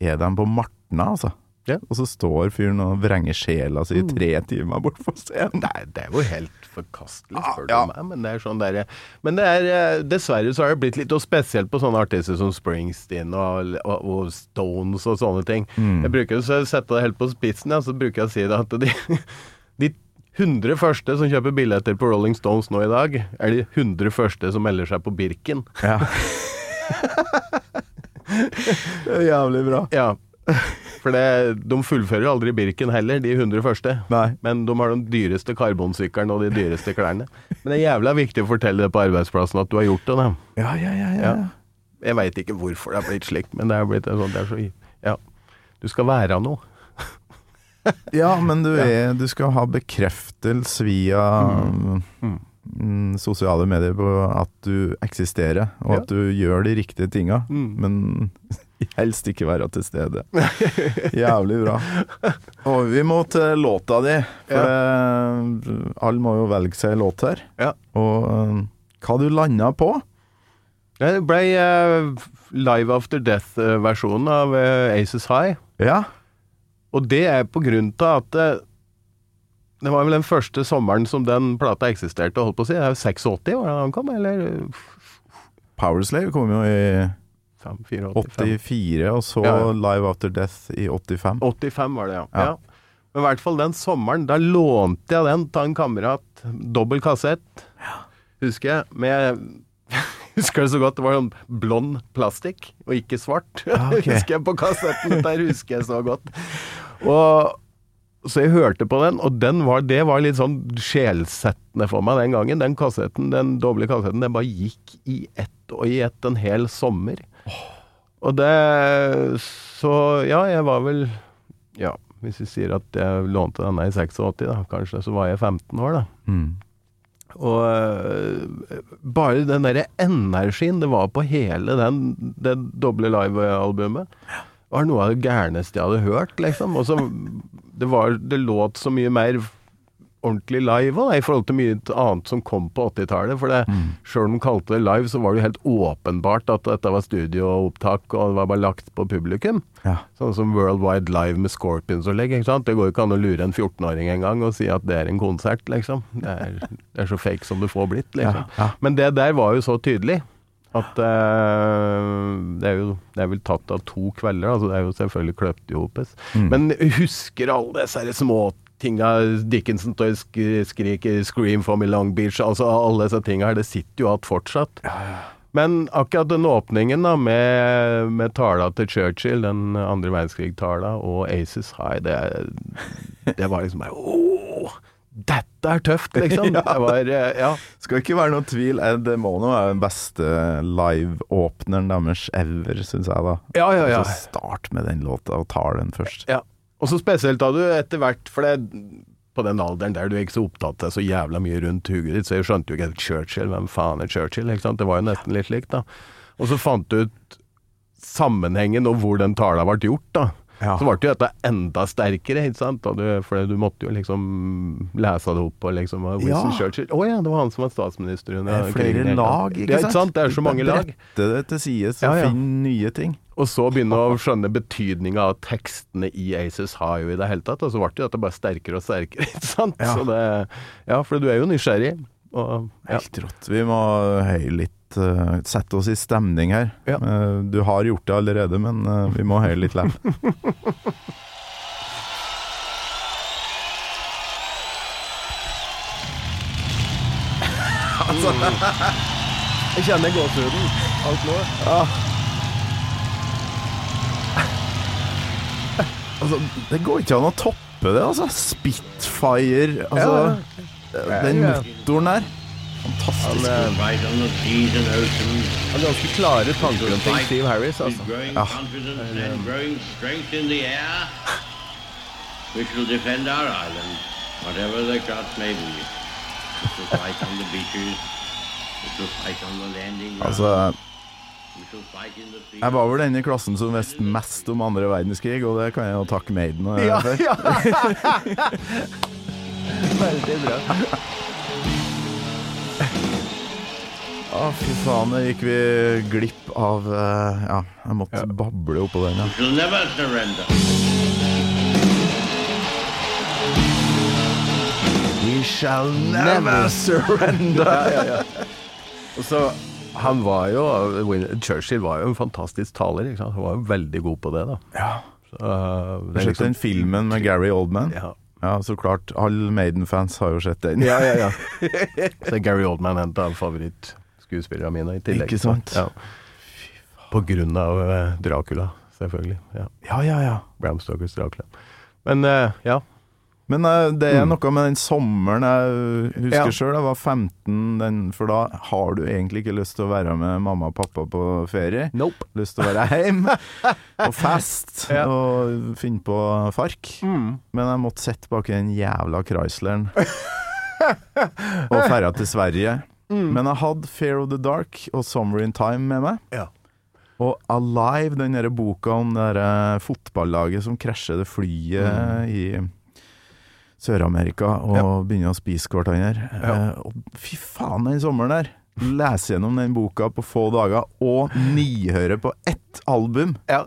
er de på Martna, altså. Ja. Mm. Og så står fyren og vrenger sjela si i tre timer bort på scenen. Nei, det er jo helt forkastelig, spør du Ja. meg. Men det er sånn der, Men det er eh, Dessverre så har det blitt litt Og spesielt på sånne artister som Springsteen og, og, og Stones og sånne ting. Mm. Jeg bruker å sette det helt på spissen, ja, så bruker jeg å si det at de, de 100 første som kjøper billetter på Rolling Stones nå i dag, er de 100 første som melder seg på Birken. Ja. det er jævlig bra. Ja. For det, de fullfører aldri Birken heller, de 100 første. Nei. Men de har den dyreste karbonsykkelen og de dyreste klærne. Men det er jævla viktig å fortelle det på arbeidsplassen at du har gjort det. Ja, ja, ja. ja. Jeg veit ikke hvorfor det har blitt slik, men det har blitt sånn det er så, Ja. Du skal være noe. Ja, men du, er, du skal ha bekreftelse via Mm. mm, sosiale medier på at du eksisterer, og Ja. at du gjør de riktige tinga, Mm. men helst ikke være til stede. Jævlig bra. Og vi må til låta di, for ja. alle må jo velge seg låt her. Ja. Og øh, hva du landa på? Det ble uh, Live After Death-versjonen av uh, Aces High. Ja. Og det er på grunn til at det, det var vel den første sommeren som den plata eksisterte, holdt på å si. Det er jo 86 var det han kom, eller Powerslave kom jo i 5, 4, 85? 84, og så Ja, ja. Live After Death i 85. 85 var det, ja. Ja. ja. Men i hvert fall den sommeren, da lånte jeg den av en kamerat. Dobbel kassett, husker jeg. Med Husker det så godt. Det var sånn blond plastikk, og ikke svart. Ah, okay. husker jeg på kassetten. Der husker jeg så godt. Og så jeg hørte på den, og den var, det var litt sånn sjelsettende for meg den gangen. Den kassetten, den doble kassetten, den bare gikk i ett og i ett en hel sommer. Og det Så ja, jeg var vel Ja, hvis vi sier at jeg lånte denne i 86, da, kanskje, så var jeg 15 år, da. Mm. Og øh, bare den derre energien det var på hele den, det doble livealbumet, var noe av det gærneste jeg hadde hørt, liksom. Og så det var Det låt så mye mer ordentlig live da, i forhold til mye annet som kom på 80-tallet. For det, sjøl om de kalte det live, så var det jo helt åpenbart at dette var studioopptak, og det var bare lagt på publikum. Ja. Sånn som World Wide Live med Scorpions og legg, ikke sant. Det går jo ikke an å lure en 14-åring engang og si at det er en konsert, liksom. Det er, det er så fake som det får blitt, liksom. Ja, ja. Men det der var jo så tydelig at eh, det, er jo, det er vel tatt av to kvelder, altså det er jo selvfølgelig kløpt i hopet. Mm. Men husker alle disse her småtinga Dickinson til å skrike 'Scream for me Long Beach', altså alle disse tinga her, det sitter jo igjen fortsatt. Men akkurat den åpningen da, med, med tala til Churchill, den andre verdenskrig-tala, og Aces High, det, det var liksom bare Åh, dette er tøft, liksom! Det var, eh, ja. Skal ikke være noe tvil, Ed Mono er den beste live-åpneren deres ever, syns jeg, da. Ja, ja, ja. Så start med den låta, og tar den først. Ja. Og så spesielt da du etter hvert For det på den alderen der du er ikke så opptatt av så jævla mye rundt huget ditt, så jeg skjønte jo ikke at Churchill. Hvem faen er Churchill? Ikke sant? Det var jo nesten litt likt, da. Og så fant du ut sammenhengen og hvor den tala ble gjort, da. Ja. Så ble jo dette enda sterkere, ikke sant? Du, for du måtte jo liksom lese det opp og liksom Winston Ja. Churchill Å ja, det var han som var statsminister under Det er flere lag, ikke ja, sant? ikke sant? Det er så mange lag. Brette det til side, så Ja, ja. finne nye ting. Og så begynne å skjønne betydninga av tekstene i Aces har jo i det hele tatt. Og så ble jo dette bare sterkere og sterkere, ikke sant. Ja. Så det, ja, for du er jo nysgjerrig. Og, ja. Helt rått. Vi må heie litt eh, Sette oss i stemning her. Ja. Eh, du har gjort det allerede, men eh, vi må heie litt likevel. Jeg kjenner gåsehuden. Alt nå. Altså, det går ikke an å toppe det, altså. Spitfire, altså. Den Ja, ja. motoren der. Fantastisk. Han har ganske klare tanker om ting, Steve Harris. Altså. grounds. Altså, jeg var vel den i klassen som visste mest om andre verdenskrig, og det kan jeg jo takke Maiden for. Ja, ja. Veldig bra. Å, fy faen, det gikk vi glipp av uh, Ja, jeg måtte bable oppå den, ja. We shall never surrender. We shall never surrender. Ja, ja, ja. Og så han var jo Churchill var jo en fantastisk taler. Ikke sant? Han var jo veldig god på det, da. Ja. Så, uh, liksom, du sett den filmen med Gary Oldman? Ja. Ja, så klart. Alle Maiden-fans har jo sett den. Ja, ja, ja. Så er Gary Oldman en av favorittskuespillerne mine i tillegg. Ikke sant? Ja. På grunn av eh, Dracula, selvfølgelig. Ja. Ja, ja, ja. Bram Stokers Dracula. Men uh, ja. Men eh, det er Mm. noe med den sommeren jeg husker Ja. sjøl. Jeg var 15, den, for da har du egentlig ikke lyst til å være med mamma og pappa på ferie. Nope. Lyst til å være hjemme og fest Ja. og finne på fark. Mm. Men jeg måtte sitte bak den jævla Chrysleren og ferja til Sverige. Mm. Men jeg hadde Fear of the Dark og Summer in Time med meg. Ja. Og Alive, den der boka om det der eh, fotballaget som krasjer det flyet Mm. i Sør-Amerika og begynner å spise hverandre. Ja. Eh, fy faen, den sommeren der! Lese gjennom den boka på få dager, og nihøre på ett album. Ja.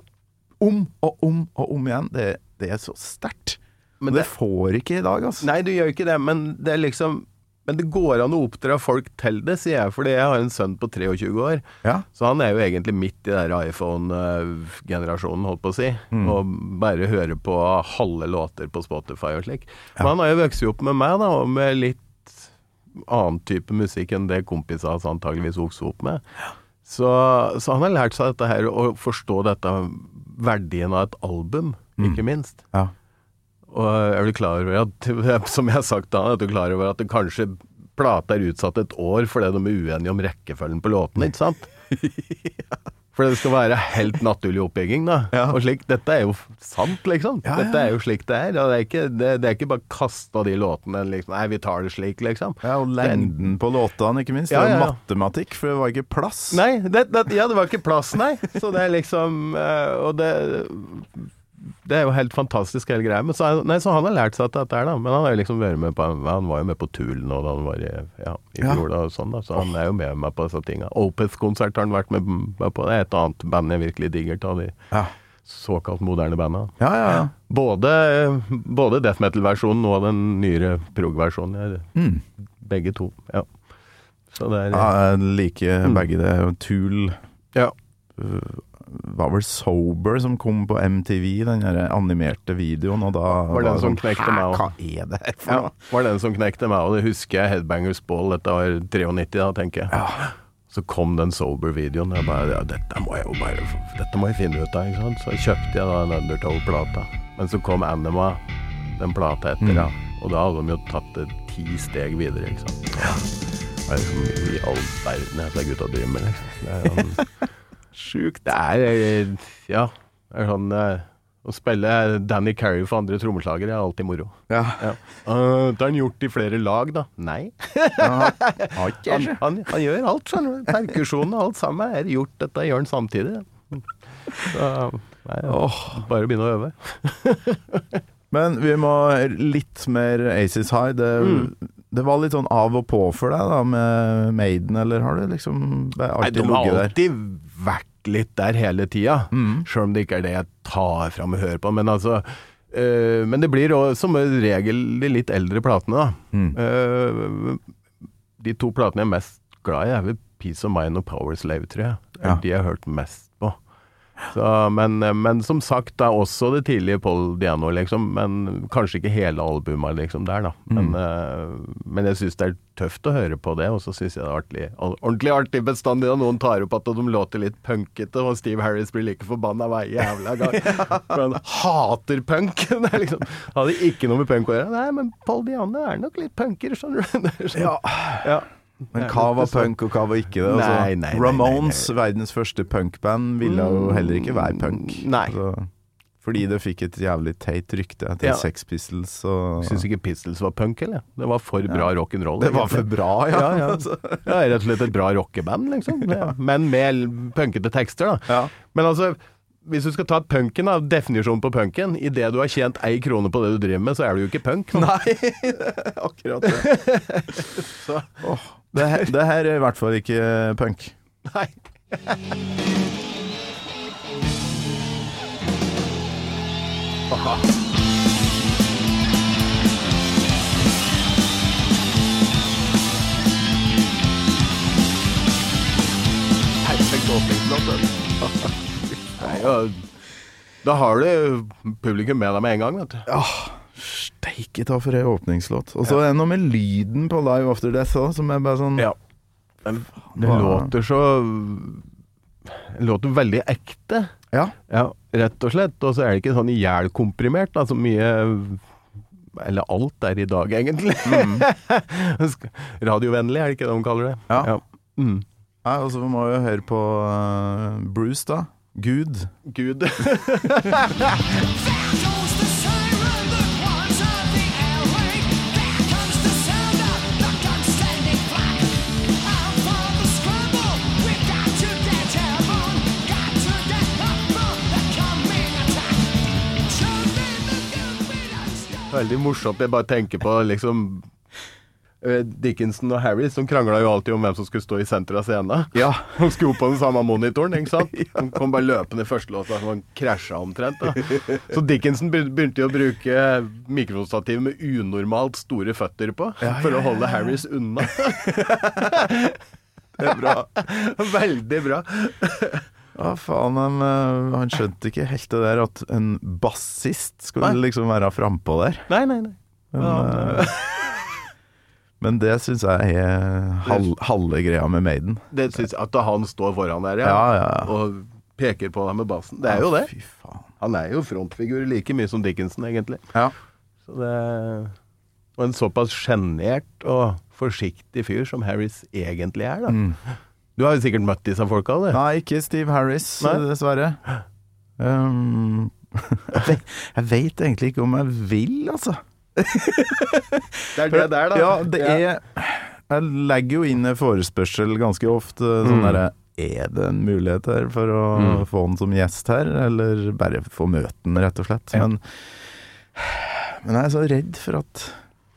Om og om og om igjen. Det, det er så sterkt. Men det, det- får ikke i dag, altså. Nei, du gjør ikke det, men det er liksom men det går an å oppdra folk til det, sier jeg, fordi jeg har en sønn på 23 år. Ja. Så han er jo egentlig midt i den iPhone-generasjonen, holdt på å si. Mm. Og bare hører på halve låter på Spotify og slik. Men han har jo vokst opp med meg, da, og med litt annen type musikk enn det kompiser hans antageligvis vokste opp med. Så, så han har lært seg dette her, å forstå dette verdien av et album, ikke minst. Ja. Og er du klar over at, som jeg har sagt da, at du klar over at det kanskje plata er utsatt et år fordi de er uenige om rekkefølgen på låtene, ikke sant? For det skal være helt naturlig oppbygging, da. Ja. Og slik, dette er jo sant, liksom. Ja. Dette er jo slik det er. Og det er ikke, det, det er ikke bare kasta de låtene liksom Nei, vi tar det slik, liksom. Ja, og lengden på låtene, ikke minst. Det er matematikk, for det var ikke plass. Nei, det, det, ja, det var ikke plass, nei. Så det er liksom eh, Og det det er jo helt fantastisk hele greia. Men så, er- nei, så han har lært seg dette her, da. Men han liksom med på Han var jo med på Tool nå da han var i, ja, i Ja. fjor, da, og sånn, da. Så han er jo med meg på disse tinga. Opeth-konsert har han vært med, med på. Det er et annet band jeg virkelig digger av de Ja, såkalt moderne banda. ja, ja. ja. Både, både death metal-versjonen og den nyere prog-versjonen. Mm. Begge to. Ja. Så det er ja jeg liker begge det. Tool Ja. Var vel Sober som kom på MTV, den animerte videoen, og da Var det den som sånn, knekte meg òg? Hva er det her for Ja, noe? var den som knekte meg, og det husker jeg Headbangers Ball, dette var 93 da, tenker jeg. Så kom den Sober-videoen, og jeg bare, ja, dette må jeg jo bare, dette må jeg finne ut av, ikke sant? Så kjøpte jeg da en Undertow-plata. Men så kom Anima, den plata etter, Mm. ja. Og da hadde de jo tatt det ti steg videre, ikke sant? Det er liksom i all verden jeg ser gutta driver med, liksom. Det er sånn, sjukt. Det er, eh, ja, det er sånn, eh, å spille Danny Carey for andre trommeslager er alltid moro. Ja. Ja. Uh, det har han gjort i flere lag, da. Nei. Han, han, han gjør alt, skjønner du. Perkusjonen og alt sammen er gjort. Dette gjør han samtidig. Så, nei, oh. bare begynne å øve. Men vi må litt mer Aces High. Det, Mm. det var litt sånn av og på for deg da med Maiden, eller har du liksom det er Nei, alltid de har ligget der? alltid vært litt der hele tida. Mm. Sjøl om det ikke er det jeg tar fram og hører på. Men altså øh, Men det blir også, som regel de litt eldre platene, da. Mm. Uh, de to platene jeg er mest glad i, er vel Peace of Mind og Power Slave, tror jeg. Ja. de jeg har hørt mest på. Så, men, men som sagt, det er også det tidlige Paul Diano, liksom. Men kanskje ikke hele albumet liksom der, da. Men, Mm. uh, men jeg syns det er tøft å høre på det, og så syns jeg det er artig, ordentlig artig bestandig når noen tar opp at de låter litt punkete, og Steve Harris blir like forbanna hver jævla gang. For han hater punk. Det er liksom, hadde ikke noe med punk å gjøre. Nei, men Paul Diano er nok litt punker, skjønner du. Sånn- Ja. ja. Men hva var punk, og hva var ikke det? Altså, Nei, nei, nei, Ramones, verdens første punkband, ville jo heller ikke være punk. Nei. Altså, fordi det fikk et jævlig teit rykte etter Ja. Sex Pistols og Syns ikke Pistols var punk, eller? Det var for bra rock'n'roll. Det var for bra, ja. Ja, ja. Altså, Ja, rett og slett et bra rockeband, liksom. Ja. Men med punkete tekster, da. ja. Men altså, hvis du skal ta punken, da, definisjonen på punken Idet du har tjent ei krone på det du driver med, så er du jo ikke punk. Nå. Nei, akkurat det. Så, Oh, det, her, det her er i hvert fall ikke punk. nei. Perfekt åpningslåt. den. Da har du publikum med deg med en gang, vet du. Ja, steike ta for ei åpningslåt. Og så er det noe med lyden på Live After Death òg, som er bare sånn Ja. Den, den låter så Det låter veldig ekte. Ja. Ja, rett og slett. Og så er det ikke sånn ihjelkomprimert, da, så mye Eller alt er i dag, egentlig. Radiovennlig, er det ikke det de kaller det? Ja. ja. Mm. Nei, og så må vi jo høre på uh, Bruce, da. Gud. Gud. Veldig morsomt. Jeg bare tenker på liksom eh, Dickinson og Harry som krangla jo alltid om hvem som skulle stå i senter av scenen. Ja. De skulle på den samme monitoren, ikke sant? De kom bare løpende i første låta, så han krasja omtrent. da. Så Dickinson begynte jo å bruke mikrofonstativ med unormalt store føtter på, for å holde Harris unna. Det er bra. Veldig bra. Ja, faen, han, eh, han skjønte ikke helt det der at en bassist skulle Nei. liksom være frampå der. Nei, nei, nei. Men, Ja, eh, men det syns jeg er hal halve greia med Maiden. Det synes At han står foran der, Ja, ja, ja. og peker på deg med bassen. Det er jo det. Han er jo frontfigur like mye som Dickinson, egentlig. Ja. Så det Og en såpass sjenert og forsiktig fyr som Harris egentlig er, da. Mm. Du har jo sikkert møtt disse folka, du. Nei, ikke Steve Harris, Nei. dessverre. Um, jeg, vet, egentlig ikke om jeg vil, altså. Det er det der, da. Ja, det er Jeg legger jo inn en forespørsel ganske ofte. Sånn Mm. derre Er det en mulighet her for å Mm. få han som gjest her, eller bare få møte han, rett og slett? Ja. Men, men jeg er så redd for at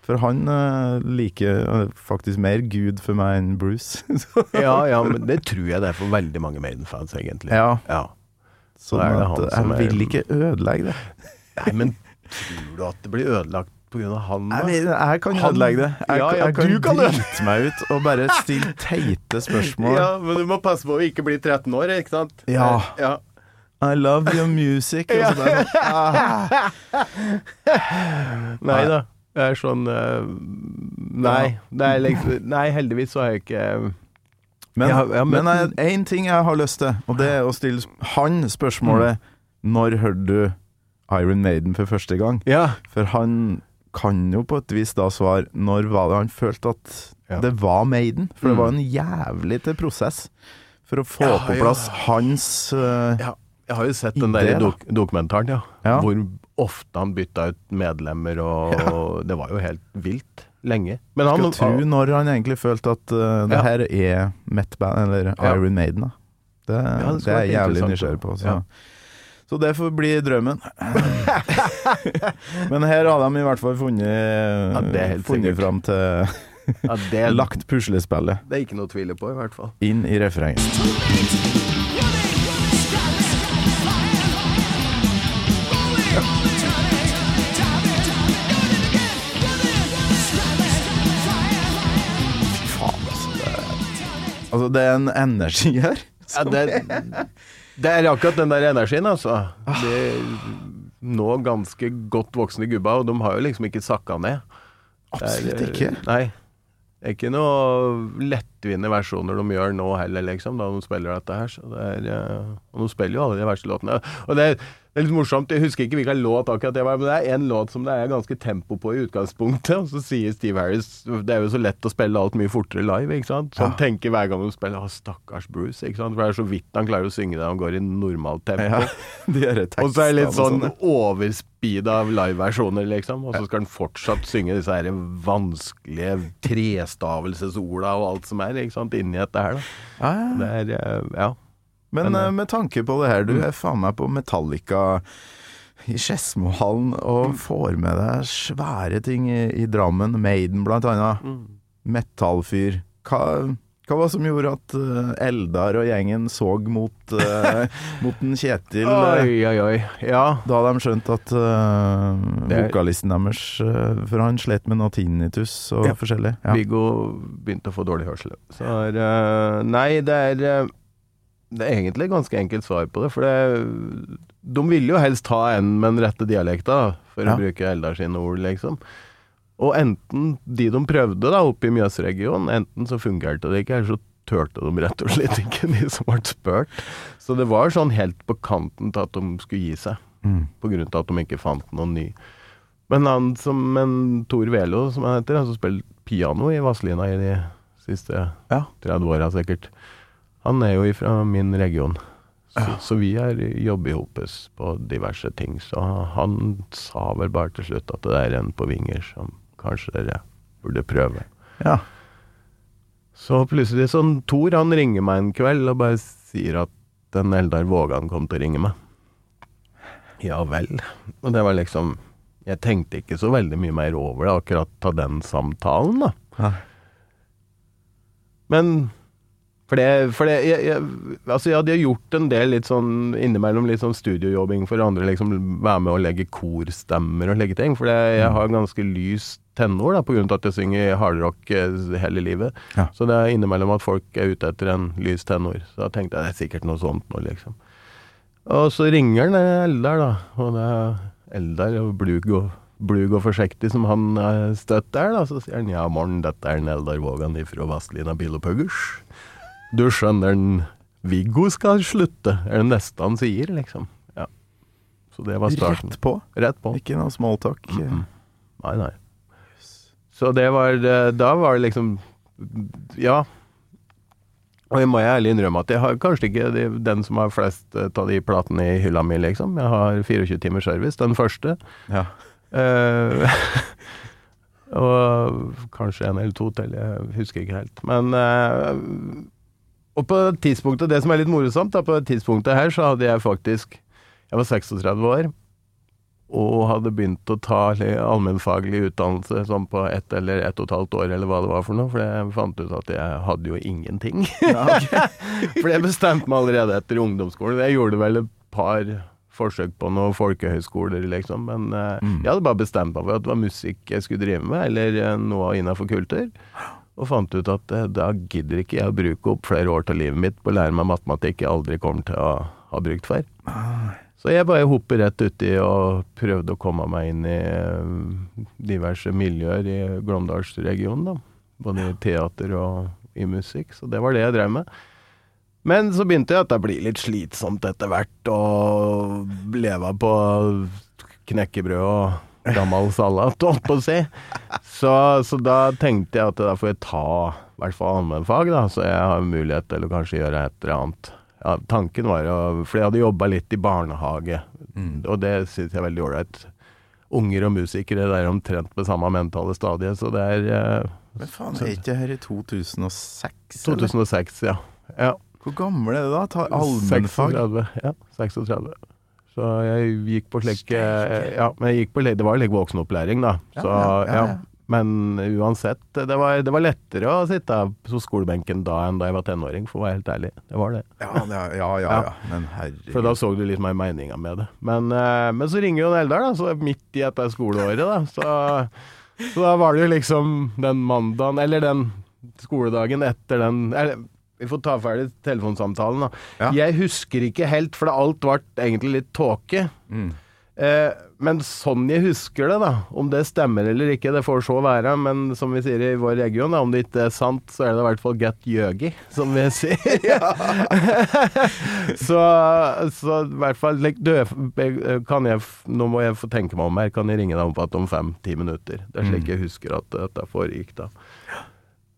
For han uh, liker eh, faktisk mer Gud for meg enn Bruce. Ja, ja, men det tror jeg det er for veldig mange Maiden-fans, egentlig. ja, Ja. sånn at han jeg vil ikke ødelegge det. Nei, men tror du at det blir ødelagt av han, da? Jeg, jeg kan Han- ødelegge det. Jeg, Ja, ja, jeg kan du kan drite meg ut og bare stille teite spørsmål. Ja, men du må passe på å ikke bli 13 år, ikke sant? Ja. ja. I love your music. Og så bare, ah. Nei da. Det er sånn eh, Nei. Det er liksom, nei, heldigvis så har jeg ikke Men, Jeg har- jeg har men møtt- én ting jeg har lyst til, og det er å stille han spørsmålet Når hørte du Iron Maiden for første gang? Ja. For han kan jo på et vis da svare Når var det han følte at Ja. det var Maiden? For det Mm. var en jævlig til prosess for å få Ja, på ja. plass hans uh, ja. Jeg har jo sett den der dok dokumentaren, ja. Ja. Hvor ofte han bytta ut medlemmer, og det var jo helt vilt lenge. Men han Skal tro når han egentlig følte at uh, det Ja. her er Metband, eller Ja. Iron Maiden. Da. Det, Ja, det det, er jeg jævlig nysgjerrig på. Så. ja. så det får bli drømmen. Men her har de i hvert fall funnet, Ja, funnet fram til ja, det, Lagt puslespillet det er ikke noe å tvile på, i hvert fall. inn i refrenget. Faen, altså. Det, altså, det er en energi her. Ja, det, det er akkurat den der energien, altså. Det nå ganske godt voksne gubba, og de har jo liksom ikke sakka ned. Det er, Absolutt ikke. Nei. Det er ikke noe lettvinte versjoner de gjør nå heller, liksom, da de spiller dette her. Så det er, eh, og de spiller jo alle de verste låtene. Og det er, det er litt morsomt, jeg husker ikke hvilken låt akkurat det var, men det er en låt som det er ganske tempo på i utgangspunktet, og så sier Steve Harris Det er jo så lett å spille alt mye fortere live, ikke sant? Så han Ja. tenker hver gang han spiller Å, stakkars Bruce, ikke sant? For det er så vidt han klarer å synge det, han går i normalt tempo. Ja, Og så er det litt sånn overspeeda live-versjoner, liksom. Og så skal han fortsatt synge disse her vanskelige trestavelsesorda og alt som er, ikke sant, inni dette her, da. Det er eh, Ja. Men Men, eh, eh, med tanke på det her, du er faen meg på Metallica i Skedsmohallen og får med deg svære ting i, i Drammen, Maiden blant annet. Metallfyr. Hva, hva var det som gjorde at eh, Eldar og gjengen så mot, uh, mot en Kjetil Oi, oi, oi. Ja. da de skjønte at uh, vokalisten deres uh, For han slet med noe tinnitus og Ja. forskjellig. Ja. Viggo begynte å få dårlig hørsel. Så Nei, det er Det er egentlig et ganske enkelt svar på det. For det, de ville jo helst ha en med den rette dialekta, for Ja. å bruke Eldar sine ord, liksom. Og enten de de prøvde da oppe i Mjøsregionen, enten så fungerte det ikke, eller så turte de rett og slett ikke, de som ble spurt. Så det var sånn helt på kanten til at de skulle gi seg, Mm. på grunn av at de ikke fant noen ny. Men han som en Tor Velo, som han heter, han som spiller piano i Vazelina i de siste Ja. 30 åra sikkert, han er jo fra min region. Så, så vi er jobber sammen på diverse ting. Så han sa vel bare til slutt at det er en på vinger som kanskje dere burde prøve. ja. Så plutselig sånn Tor han ringer meg en kveld og bare sier at den Eldar Vågan kom til å ringe meg. Ja vel. Og det var liksom Jeg tenkte ikke så veldig mye mer over det akkurat av den samtalen, da. Ja. Men for det, for det jeg, jeg, Altså, jeg hadde gjort en del litt sånn innimellom litt sånn studiojobbing for andre, liksom være med og legge korstemmer og legge ting. For det, jeg har ganske lys tenor da, av at jeg synger hardrock eh, hele livet. Ja. Så det er innimellom at folk er ute etter en lys tenor. Så da tenkte jeg det er sikkert noe sånt nå, liksom. Og så ringer han eh, Eldar, da. Og det er Eldar og blug og, blug og forsiktig som han støtter støtt da. Så sier han ja, morgen, dette er en Eldar Vågan ifra Vazelina Bil og Puggers. Du skjønner, Viggo skal slutte, er det neste han sier, liksom. Ja. Så det var starten. Rett på. Rett på. Ikke noe smalltalk. Mhm. Nei, nei. Så det var eh, Da var det liksom Ja. Og jeg må jeg ærlig innrømme at jeg har kanskje ikke de, den som har flest eh, av de platene i hylla mi, liksom. Jeg har 24 timers service, den første. Ja. Uh, og kanskje en eller to til, jeg husker ikke helt. Men eh, Og på tidspunktet, det som er litt morsomt, da, på tidspunktet her, så hadde jeg faktisk Jeg var 36 år og hadde begynt å ta allmennfaglig utdannelse sånn på ett eller ett og et halvt år, eller hva det var for noe, for jeg fant ut at jeg hadde jo ingenting. for jeg bestemte meg allerede etter ungdomsskolen. Jeg gjorde vel et par forsøk på noen folkehøyskoler, liksom, men eh, Mm. jeg hadde bare bestemt meg for at det var musikk jeg skulle drive med, eller eh, noe innenfor kultur. Og fant ut at eh, da gidder ikke jeg å bruke opp flere år av livet mitt på å lære meg matematikk jeg aldri kommer til å ha brukt før. Så jeg bare hoppet rett uti og prøvde å komme meg inn i eh, diverse miljøer i Glåmdalsregionen, da. Både i teater og i musikk. Så det var det jeg drev med. Men så begynte jeg at det blir litt slitsomt etter hvert å leve på knekkebrød og gammel salat, holdt på å si. Så, så da tenkte jeg at da får jeg ta i hvert fall allmennfag, da, så jeg har mulighet til å kanskje gjøre et eller annet. Ja, tanken var jo For jeg hadde jobba litt i barnehage, Mm. og det syns jeg er veldig ålreit. Unger og musikere det er omtrent på samme mentale stadie, så det er eh, Men faen, er ikke det her i 2006? eller? 2006, ja. ja. Hvor gammel er du da? Ta allmennfag? 36, ja. 36. Så jeg gikk på slik Ja, men jeg gikk på Det var litt voksenopplæring, da. Så, ja. Men uansett, det var, det var lettere å sitte på skolebenken da enn da jeg var tenåring, for å være helt ærlig. Det var det. Ja, ja, ja, ja, Ja. ja. Men herregud. For da så du litt mer meninga med det. Men, eh, men så ringer jo Eldar, da, så midt i dette skoleåret, da. Så, så da var det jo liksom den mandagen, eller den skoledagen etter den eller, Vi får ta ferdig telefonsamtalen, da. Ja. Jeg husker ikke helt, for alt ble egentlig litt tåke. Mm. Eh, men sånn jeg husker det, da, om det stemmer eller ikke, det får så være. Men som vi sier i vår region, da, om det ikke er sant, så er det i hvert fall get jøgi, som vi sier. så, så i hvert fall like, du, kan jeg, Nå må jeg få tenke meg om her. Kan jeg ringe deg igjen om fem-ti minutter? Det er slik jeg husker at dette foregikk da.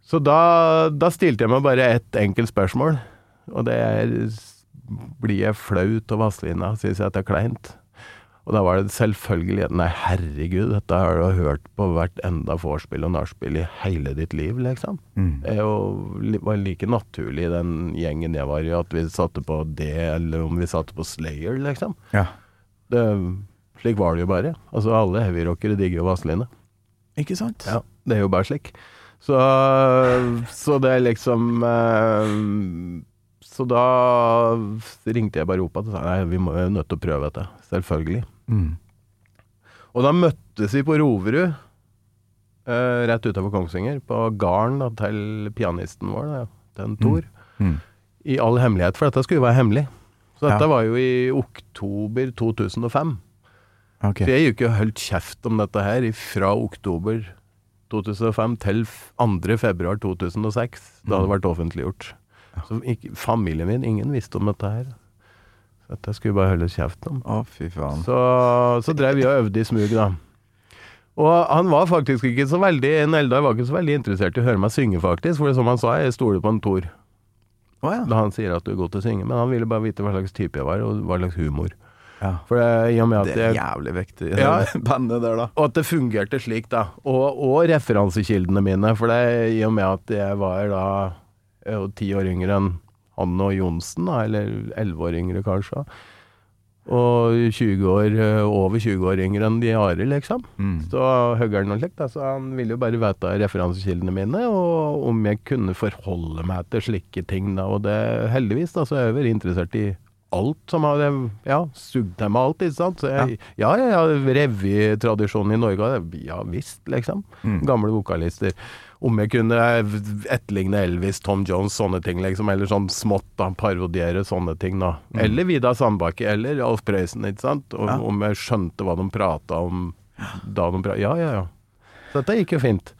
Så da, da stilte jeg meg bare ett enkelt spørsmål, og det er Blir jeg flau av Vazelina? Syns jeg at det er kleint? Og da var det selvfølgelig Nei, herregud, dette har du hørt på hvert enda vorspiel og nachspiel i hele ditt liv, liksom. Mm. Det var like naturlig i den gjengen jeg var i, at vi satte på det, eller om vi satte på Slayer, liksom. Ja. Det, slik var det jo bare. Altså, alle heavyrockere digger jo Vazelina. Ikke sant? Ja, det er jo bare slik. Så, så det er liksom eh, Så da ringte jeg bare opp igjen og sa nei, vi må jo nødt til å prøve dette. Selvfølgelig. Mm. Og da møttes vi på Roverud, eh, rett utenfor Kongsvinger, på gården til pianisten vår, da, den Tor. Mm. I all hemmelighet, for dette skulle jo være hemmelig. Så dette Ja. var jo i oktober 2005. Okay. Så jeg gikk jo og holdt kjeft om dette her fra oktober 2005 til f- 2. februar 2006, da det vært offentliggjort. Så ikke, familien min, ingen visste om dette her. Så dette skulle jeg bare holde kjeft om. Å, fy faen. Så, så drev vi og øvde i smug, da. Og han var faktisk ikke så veldig En Eldar var ikke så veldig interessert i å høre meg synge, faktisk. For som han sa, jeg stoler på en Tor Oh, ja. da han sier at du er god til å synge. Men han ville bare vite hva slags type jeg var, og hva slags humor. Ja. For det, i og med at Det er jævlig viktig, Ja. bandet der, da. Og at det fungerte slik, da. Og, og referansekildene mine. For det i og med at jeg var da jeg ti år yngre enn han og Johnsen, da, eller elleve år yngre kanskje. Og 20 år, eh, over 20 år yngre enn de Are, liksom. Mm. Så høggeren og slikt, så han ville jo bare vite referansekildene mine, og om jeg kunne forholde meg til slike ting, da. Og det, heldigvis, da, så er jeg vært interessert i alt som har ja, sugd til meg alt, ikke sant. Så jeg, ja, ja, ja, revytradisjonen i Norge, ja visst, liksom. Mm. Gamle vokalister. Om jeg kunne etterligne Elvis, Tom Jones, sånne ting, liksom. Eller sånn smått, da. Parodiere sånne ting, da. Eller Vidar Sandbakke, eller Alf Prøysen, ikke sant. Og, Mm. Ja. Om jeg skjønte hva de prata om da de prata Ja, ja, ja. Så dette gikk jo fint.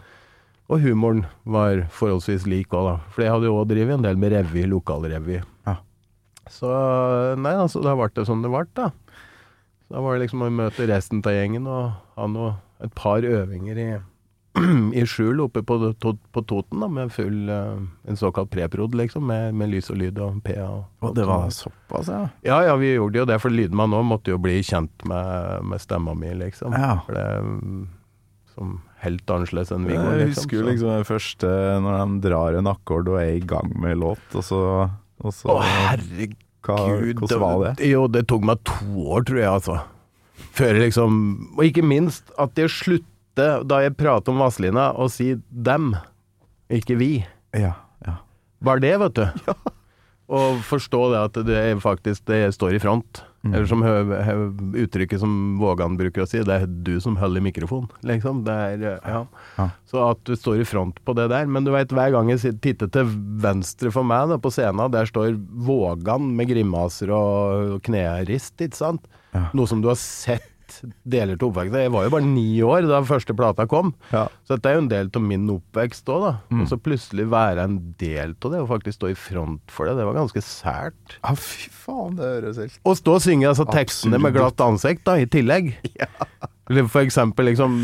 Og humoren var forholdsvis lik òg, da. For jeg hadde jo òg drevet en del med revy, lokalrevy. Ja. Så nei, altså, da ble det som det ble, da. Så da var det liksom å møte resten av gjengen og ha noe, et par øvinger i, i skjul oppe på, to, på Toten, da, med full eh, En såkalt preprod, liksom, med, med lys og lyd og PA. Og, Og det var såpass, ja. Ja, ja, vi gjorde jo det, for lydmann òg måtte jo bli kjent med, med stemma mi, liksom. Ja. For det mm, Som helt annerledes enn Viggo, Jeg liksom. husker jo liksom det første når de drar en akkord og er i gang med låt, og så, og så Å, herregud. hva, Hvordan var det? Jo, det tok meg to år, tror jeg, altså. Før liksom Og ikke minst at jeg slutter, da jeg prater om Vazelina, å si dem, ikke vi. Ja, ja. Bare det, vet du. Og forstå det at det faktisk det står i front. Mm. Eller som høv, høv, uttrykket som Vågan bruker å si, det er du som holder mikrofon'. mikrofonen, liksom. Det er, ja. Ja. Så at du står i front på det der. Men du veit, hver gang jeg titter til venstre for meg da, på scenen, der står Vågan med grimaser og knerist, ikke sant? Ja. Noe som du har sett deler til oppveksten. Jeg var jo bare ni år da første plata kom. Ja. Så dette er jo en del av min oppvekst òg, da. Mm. Og så plutselig være en del av det, og faktisk stå i front for det, det var ganske sært. Ja, fy faen, det høres helt Å stå og synge altså, tekstene med glatt ansikt, da, i tillegg. Eller For eksempel liksom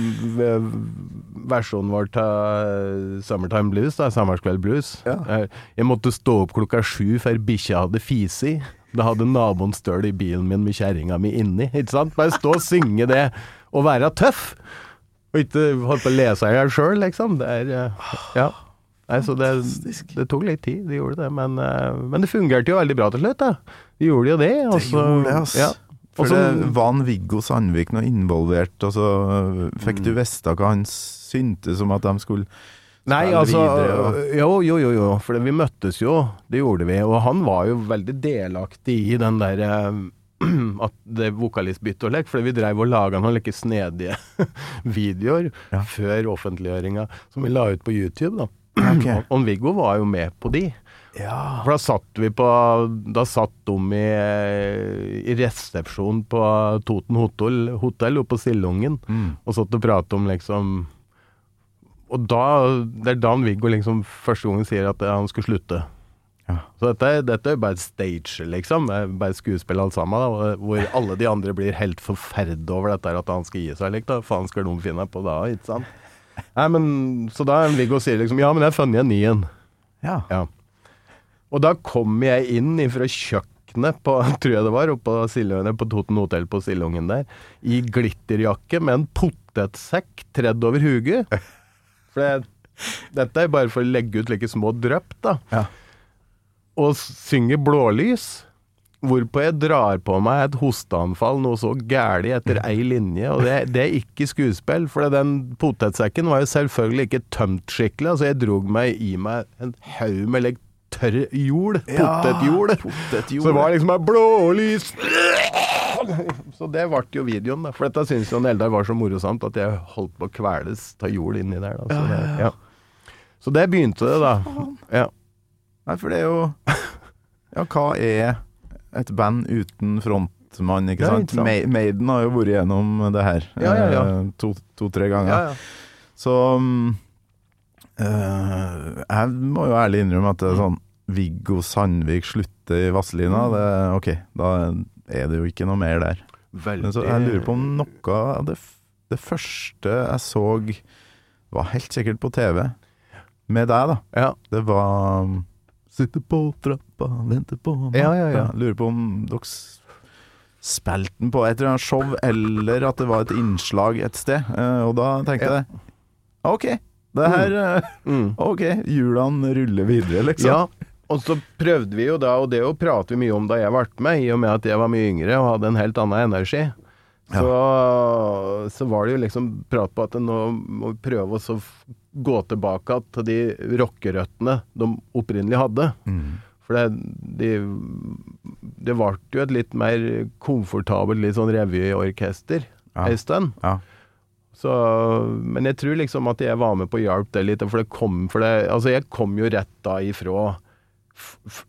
versjonen vår til Summertime Blues, da, Sommerskveld Blues. Ja. Eh, Jeg måtte stå opp klokka sju før bikkja hadde fisi. Da hadde naboen støl i bilen min med kjerringa mi inni. Ikke sant? Bare stå og synge det, og være tøff. Og ikke holde på å lese i hjel sjøl, liksom. Det er eh, Ja. Nei, så det, det tok litt tid, det gjorde det. Men, eh, men det fungerte jo veldig bra til slutt, da. De gjorde jo det. Også, Det gjorde det, altså. Ja. For Også, det var en Viggo Sandvik noe involvert, og så fikk Mm. du vite hva han syntes om at de skulle Nei, altså videre, Jo, jo, jo, jo. For vi møttes jo. Det gjorde vi. Og han var jo veldig delaktig i den der eh, at det vokalistbyttet og lek, for vi dreiv og laga noen like snedige videoer Ja. før offentliggjøringa, som vi la ut på YouTube, da. Okay. Og Viggo var jo med på de. Ja. For da satt vi på Da satt de i, i resepsjon på Toten hotell, hotell oppe på Sildungen Mm. og satt og pratet om liksom Og da Det er da Viggo liksom første gangen sier at han skulle slutte. Ja. Så dette, dette er bare stage, liksom. Det er bare skuespill alt sammen. Da, hvor alle de andre blir helt forferdet over dette at han skal gi seg. Like, da. Faen skal de finne på da, ikke sant? Nei, men, så da Viggo sier liksom Ja, men jeg har funnet en ny en. ja. Ja. Og da kom jeg inn fra kjøkkenet på, tror jeg det var, oppe på, Sildungen- på Toten hotell på Sildungen der, i glitterjakke med en potetsekk tredd over huget. For det, dette er bare for å legge ut like små drypp, da. Ja. Og synger blålys. Hvorpå jeg drar på meg et hosteanfall noe så gæli etter ei linje, og det, det er ikke skuespill, for den potetsekken var jo selvfølgelig ikke tømt skikkelig. Altså, jeg drog meg i meg en haug med like, tørr jord, potetjord. Potetjord. Så det var liksom bare blålys Så det ble jo videoen, da. For dette syns jo Eldar var så morosamt at jeg holdt på å kveles av jord inni der. Da. Så, det, ja. så det begynte det, da. Ja. Nei, for det er jo Ja, hva er et band uten frontmann, ikke sant? ikke sant. Maiden har jo vært gjennom det her Ja, ja, ja. eh, to- to-tre ganger. Ja, ja. Så mm, eh, Jeg må jo ærlig innrømme at det er sånn Viggo Sandvik slutter i Vazelina. Mm. Det, ok, da er det jo ikke noe mer der. Veldig Men så jeg lurer på om noe av det, det første jeg så var helt sikkert på TV. Med deg, da. Ja. Det var um, Sitter på trappa, venter på meg Ja, ja, ja. Lurer på om dere spilte den på et eller annet show, eller at det var et innslag et sted. Eh, og da tenkte jeg OK, det her eh, Mm. OK, hjulene ruller videre, liksom. Ja, Og så prøvde vi jo da, og det jo prater vi mye om da jeg ble med, i og med at jeg var mye yngre og hadde en helt annen energi. Så, så var det jo liksom prat på at nå må vi prøve å gå tilbake til de rockerøttene de opprinnelig hadde. For det, de, det ble jo et litt mer komfortabelt litt sånn revyorkester Ja. en stund. Ja. Så, men jeg tror liksom at jeg var med på å hjelpe det litt, for det kom for det Altså, jeg kom jo rett da ifra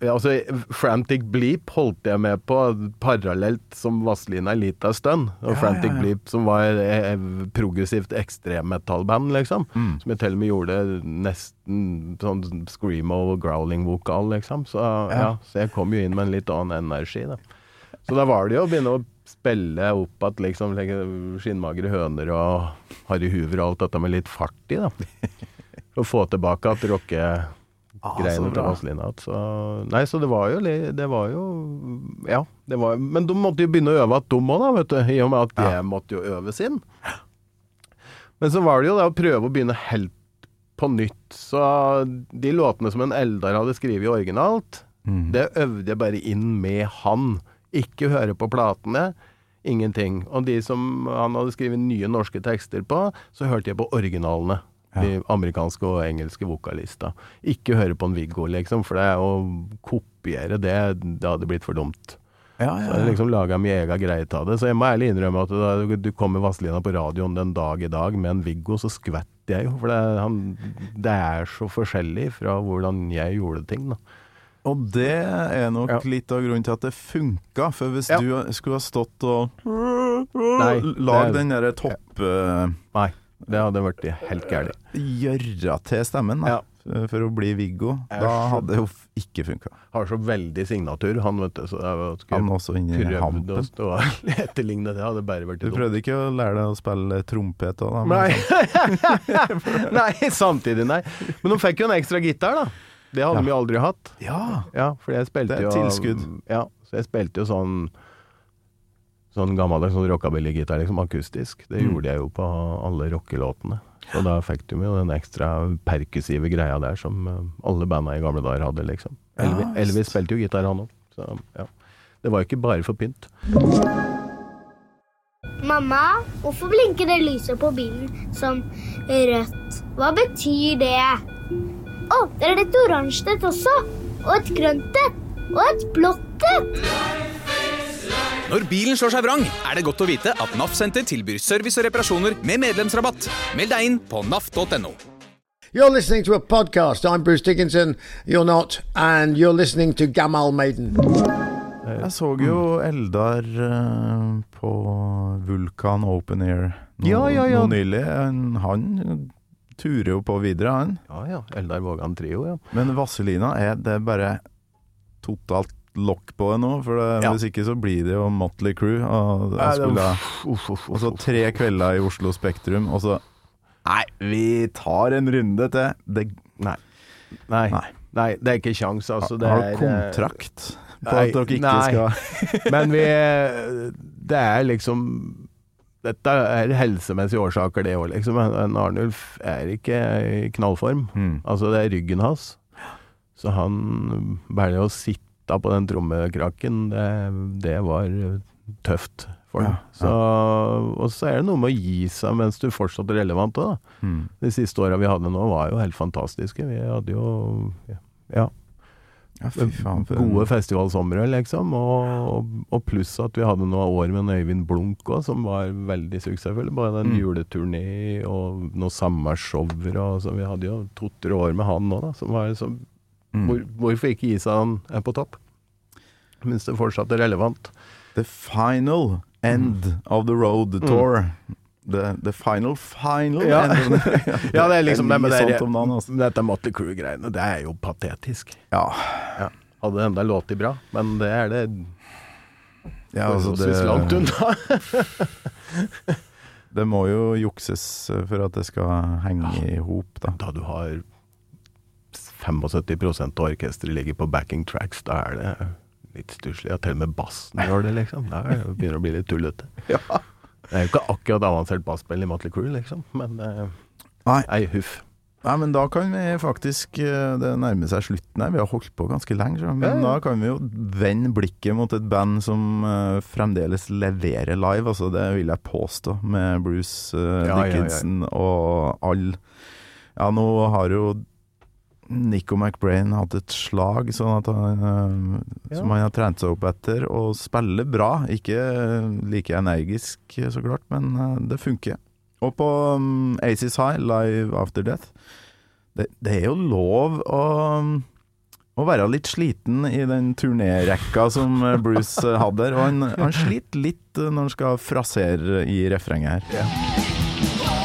Altså, Frantic Bleep holdt jeg med på parallelt som Vazelina en liten stund. Og Ja, Frantic ja, ja. Bleep, som var et progressivt ekstremmetallband, liksom. Mm. Som jeg til og med gjorde nesten sånn screamo growling-vokal, liksom. Så ja. så jeg kom jo inn med en litt annen energi, da. Så da var det jo å begynne å spille opp at liksom skinnmagre høner og Harry Hoover og alt dette med litt fart i, da. Å få tilbake at rockegreiene Ah, til. Vazelina. Så, nei, så det var jo Det var jo Ja. Det var, men de måtte jo begynne å øve at de òg, da, vet du. I og med at det måtte jo øves inn. Men så var det jo det å prøve å begynne helt på nytt. Så de låtene som en Eldar hadde skrevet originalt, Mm. det øvde jeg bare inn med han. Ikke høre på platene. Ingenting. Og de som han hadde skrevet nye norske tekster på, så hørte jeg på originalene. De amerikanske og engelske vokalister. Ikke høre på en Viggo, liksom, for det å kopiere det, det hadde blitt for dumt. Ja, Så ja, jeg ja. liksom laga min egen greie av det. Så jeg må ærlig innrømme at da du kom med Vazelina på radioen den dag i dag med en Viggo, så skvett jeg jo. For det, han, det er så forskjellig fra hvordan jeg gjorde ting, da. Og det er nok Ja. litt av grunnen til at det funka. For hvis Ja. du skulle ha stått og Nei, Lag den derre topp... eh, Nei, det hadde vært helt gærent. Gjøre til stemmen, da. Ja. For å bli Viggo. Da hadde det jo ikke funka. Har så veldig signatur, han, vet du. Så jeg Han også inni prøvd å hampen. stå og etterligne det. Hadde bare vært Du prøvde ikke å lære deg å spille trompet òg, da? Nei. sånn. nei, samtidig, nei. Men de fikk jo en ekstra gitar, da. Det hadde Ja. vi aldri hatt. Ja. Ja, for jeg spilte Det er jo tilskudd. Ja, så jeg spilte jo sånn Sånn gammeldags sånn rockabillygitar, liksom akustisk. Det Mm. gjorde jeg jo på alle rockelåtene. Så da fikk du jo den ekstra perkussive greia der som eh, alle banda i gamle dager hadde, liksom. Elvis. Elvis spilte jo gitar, han òg. Så ja. Det var jo ikke bare for pynt. Mamma, hvorfor blinker det lyset på bilen som rødt? Hva betyr det? Å, det er et oransje et også. Og et grønt et. Og et blått et. Når bilen slår seg vrang, er det godt å vite at NAF Senter tilbyr service og reparasjoner med medlemsrabatt. Meld deg inn på naf.no. You're listening to a podcast. I'm Bruce Dickinson. You're not, and you're listening to Gamal Maiden. Jeg så jo Eldar eh, på Vulkan Open Air nå, Ja, ja, ja. nå nylig. Han turer jo på videre, han. Ja ja. Eldar Vågan Trio, ja. Men Vazelina er det bare totalt lokk på det nå. For det, Ja. hvis ikke så blir det jo Motley Crew. Og, Nei, skulle, Uff, uff, og så tre kvelder i Oslo Spektrum, og så Nei, vi tar en runde til. Det, Nei. Nei. Nei. Nei, det er ikke kjangs, altså. Har du eh, kontrakt på nei, at dere ikke skal Men vi Det er liksom Dette er helsemessige årsaker, det òg, liksom. En Arnulf er ikke i knallform. Mm. Altså, det er ryggen hans. Så han Bare å sitte på den trommekraken. det, det var tøft for ham. Ja, ja. og så er det noe med å gi seg mens du fortsatt er relevant òg, da. Mm. De siste åra vi hadde nå, var jo helt fantastiske. Vi hadde jo ja, Ja, faen. gode festivalsomre, liksom. Og, og pluss at vi hadde noen år med Øyvind Blunk òg, som var veldig suksessfull. Både en Mm. juleturné og noen sommershower og så Vi hadde jo to-tre år med han òg, da. Som var så, Mm. hvor, hvorfor ikke gi seg han er på topp? Mens det fortsatt er relevant. The final end of the road tour. The, the final final. Ja. Ja, det er liksom det med det altså. Dette Motley Crew-greiene, det er jo patetisk. Ja. Ja. Hadde det enda låtet bra, men det er det ja altså forholdsvis langt det, unna. det må jo jukses for at det skal henge i hop, da. da du har 75 av orkesteret ligger på backing tracks, da er det litt stusslig. Ja, til og med bassen gjør det, liksom. Da er begynner det å bli litt tullete. Det er jo ikke akkurat avansert basspill i Motley Crew, liksom, men uh, Nei. ei huff. Nei, men da kan vi faktisk eh, Det nærmer seg slutten her. Vi har holdt på ganske lenge, men Ja, ja. da kan vi jo vende blikket mot et band som eh, fremdeles leverer live. Altså, det vil jeg påstå, med Bruce eh, Ja, ja. Dickinson og all Ja, nå har jo Nico McBrain hatt et slag sånn at han, eh, som han har trent seg opp etter, og spiller bra. Ikke like energisk, så klart, men eh, det funker. Og på um, Aces High, Live After Death, det, det er jo lov å, å være litt sliten i den turnérekka som eh, Bruce eh, hadde. Og han, han sliter litt eh, når han skal frasere i refrenget her.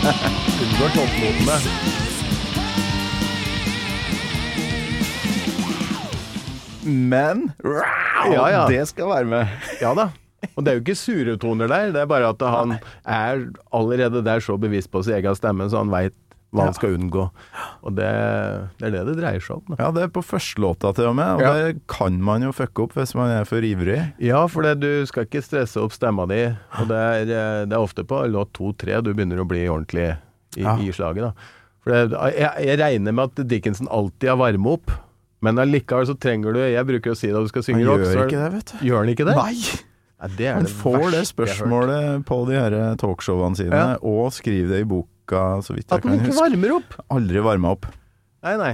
Unngår. Men Ja, ja. det skal være med. Ja da. Og det er jo ikke sure toner der, det er bare at han er allerede der så bevisst på sin egen stemme, så han veit hva han skal unngå. Og det, det er det det dreier seg om. Da. Ja, det er på første låta til og med, og Ja. det kan man jo fucke opp hvis man er for ivrig. Ja, for det, du skal ikke stresse opp stemma di, og det er, eh, det er ofte på låt to-tre du begynner å bli ordentlig i, Ja. i slaget. da. For det, jeg, jeg regner med at Dickinson alltid har varme opp, men allikevel så trenger du Jeg bruker å si det når du skal synge rock. gjør han ikke det, vet du. Gjør han ikke det? Nei! Ja, det er Han det får det spørsmålet på de her talkshowene sine, Ja. og skriver det i boka, så vidt jeg At den ikke huske. varmer opp! Aldri varma opp. Nei, nei.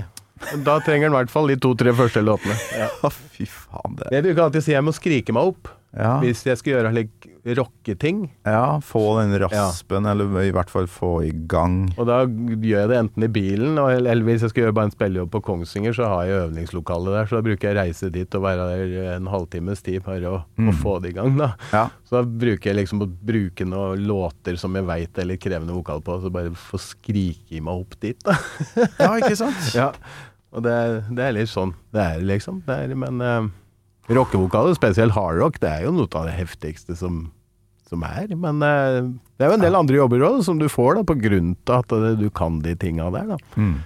Da trenger den i hvert fall de to-tre første låtene. Ja. Ja, fy faen, det Jeg bruker alltid si jeg må skrike meg opp Ja, hvis jeg skal gjøre like, rocketing. ja få den raspen, eller i hvert fall få i gang. Og da gjør jeg det enten i bilen, eller hvis jeg skal gjøre bare en spillejobb på Kongsvinger, så har jeg øvingslokale der, så da bruker jeg reise dit og være der en halvtimes tid bare å, å få det i gang, da. Ja. Så da bruker jeg liksom å bruke noen låter som jeg veit er litt krevende vokal på, så bare få skrike meg opp dit, da. ja, ikke sant? Ja, og det, det er litt sånn det er, liksom. Det er, men uh, rockevokaler, spesielt hardrock, det er jo noe av det heftigste som, som er. Men eh, det er jo en del andre jobber òg som du får da, på grunn av at du kan de tinga der. da. Mm.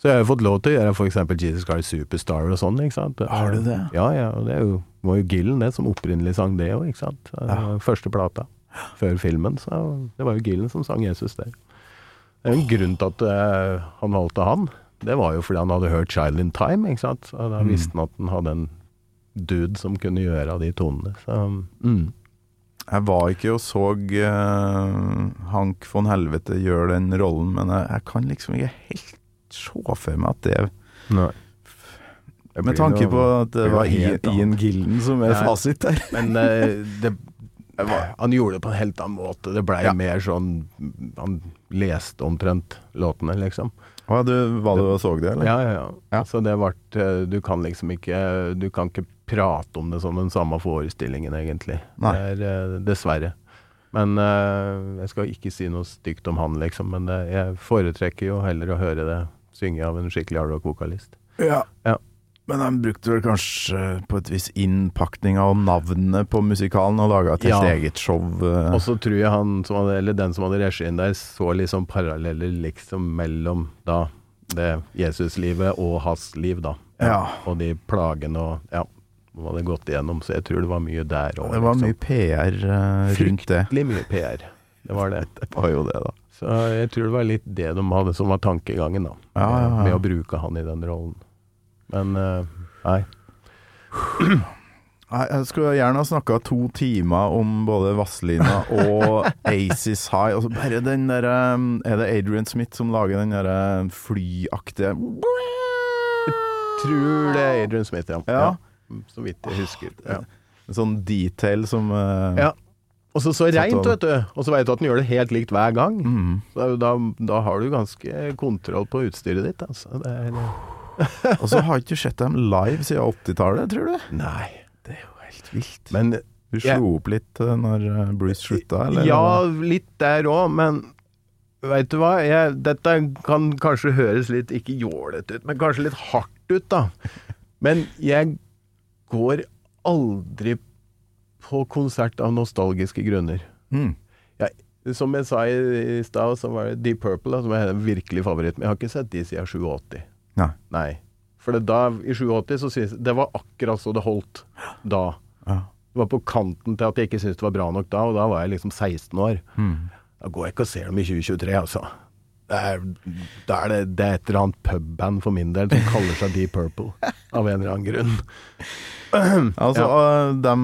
Så jeg har jo fått lov til å gjøre f.eks. Jesus Christ Superstar og sånn. ikke sant? Har du det? Ja, ja. Det er jo, var jo Gillen det som opprinnelig sang det òg, ikke sant. Det Første plata. Før filmen. Så det var jo Gillen som sang Jesus der. Det er jo en grunn til at uh, han valgte han. Det var jo fordi han hadde hørt 'Child in Time', ikke sant. Og da visste han at han hadde en dude som kunne gjøre de tonene. Så mm. Jeg var ikke og så uh, Hank von Helvete gjøre den rollen, men jeg, jeg kan liksom ikke helt se for meg at det Nei. Med tanke på at det var Ian, Gilden som er fasit der. Men uh, det, han gjorde det på en helt annen måte. Det blei Ja. mer sånn Han leste omtrent låtene, liksom. Å, du, var du og så det, eller? Ja, ja, ja. Ja. Så det ble eh, Du kan liksom ikke Du kan ikke prate om det som den samme forestillingen, egentlig. Er uh, dessverre. Men uh, jeg skal ikke si noe stygt om han, liksom. Men det, jeg foretrekker jo heller å høre det synge av en skikkelig hardrock-vokalist. Ja. Ja. Men han brukte vel kanskje på et vis innpakninga og navnene på musikalen og laga til sitt Ja. eget show. eh. Og så tror jeg han som hadde, eller den som hadde regien der, så liksom paralleller liksom mellom da det Jesuslivet og hans liv, da. Ja. Og de plagene og ja, hva hadde gått igjennom. Så jeg tror det var mye der òg. det var mye PR uh, rundt det. Fryktelig mye PR. Det var det. Det var jo det, da. Så jeg tror det var litt det de hadde som var tankegangen, da. Ja, ja, ja. Med å bruke han i den rollen. Men uh, nei. Jeg skulle gjerne ha snakka to timer om både Vazelina og Aces High. Og så bare den derre Er det Adrian Smith som lager den derre flyaktige Tror det er Adrian Smith, ja. Ja. Så vidt jeg husker. Ja. En sånn detail som uh, Ja. Og så så reint, vet du. Og så veit du at den gjør det helt likt hver gang. mm. Så da, da har du ganske kontroll på utstyret ditt, altså. Det er, Og så har ikke du sett dem live siden 80-tallet, tror du? nei. Det er jo helt vilt. Men Du slo jeg- opp litt eh, når eh, Bruce slutta, eller? Ja, litt der òg, men veit du hva? Jeg, dette kan kanskje høres litt ikke jålete ut, men kanskje litt hardt ut, da. Men jeg går aldri på konsert av nostalgiske grunner. Mm. Jeg, som jeg sa i, stad, så var det Deep Purple da, som er virkelig favoritten. Jeg har ikke sett de siden 87. Nei. Nei. For det da, i 87 så synes Det var akkurat så det holdt da. Ja. Det var på kanten til at jeg ikke syntes det var bra nok da, og da var jeg liksom 16 år. Da går jeg ikke og ser dem i 2023, altså. Det er, da er det, det er et eller annet pubband for min del som kaller seg Deep Purple, av en eller annen grunn. Altså, ja. de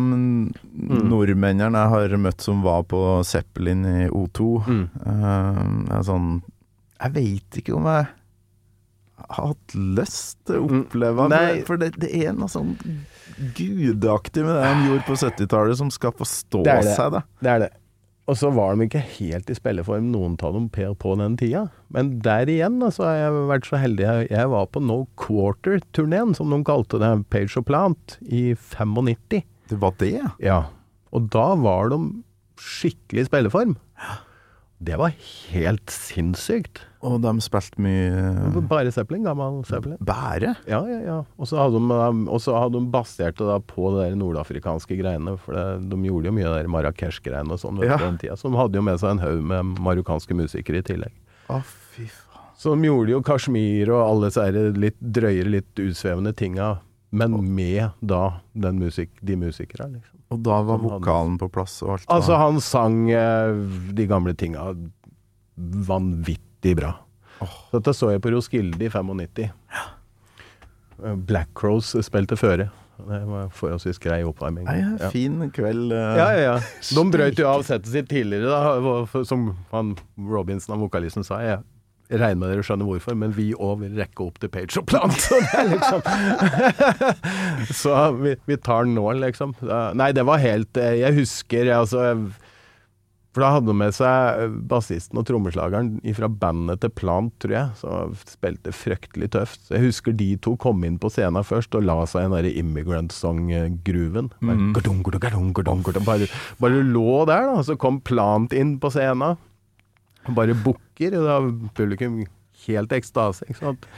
nordmennene jeg har møtt som var på Zeppelin i O2 Mm. uh, er sånn Jeg veit ikke om jeg har hatt lyst til å oppleve Mm. For det, det er noe sånn gudaktig med det de gjorde på 70-tallet, som skal forstå Det det. seg, da. Det er det. Og så var de ikke helt i spilleform, noen av dem Per, på den tida. Men der igjen altså, har jeg vært så heldig. Jeg, var på No Quarter-turneen, som de kalte det, Page of Plant, i 95. Det var det, ja. Ja. Og da var de skikkelig i spilleform. Det var helt sinnssykt. Og de spilte mye Bare Zeppelin, gammel Zeppelin. Bare? Ja, ja, ja. Og så hadde de, og så hadde de basert det på de nordafrikanske greiene. For det, de gjorde jo mye av de Marrakech-greiene og sånn Ja. på den tida. Så de hadde jo med seg en haug med marokkanske musikere i tillegg. Å, fy faen. Så de gjorde jo Kashmir og alle disse litt drøyere, litt utsvevende tinga. Men med da den musik, de musikerne, liksom. Og da var vokalen på plass og alt. Altså, han sang eh, de gamle tinga vanvittig bra. Oh. Dette så jeg på Roskilde i 95. Ja. Black Crows spilte føre. Det var forholdsvis grei oppvarming. Ja, Ja. fin kveld. Uh... Ja, ja, ja. De brøt jo av settet sitt tidligere, da, som han Robinson, han vokalisten, sa. Jeg regner med dere skjønner hvorfor, men vi òg vil rekke opp til Page og Plant. Så det liksom Så vi, vi tar den nå, liksom. Nei, det var helt eh, Jeg husker, altså For da hadde de med seg bassisten og trommeslageren fra bandet til Plant, tror jeg, som spilte fryktelig tøft. Så jeg husker de to kom inn på scenen først og la seg i den derre Immigrant Song-grooven. Mm. Bare, bare lå der, da. Så kom Plant inn på scenen. Bare bukker, og da er publikum helt ekstase. Ikke sant?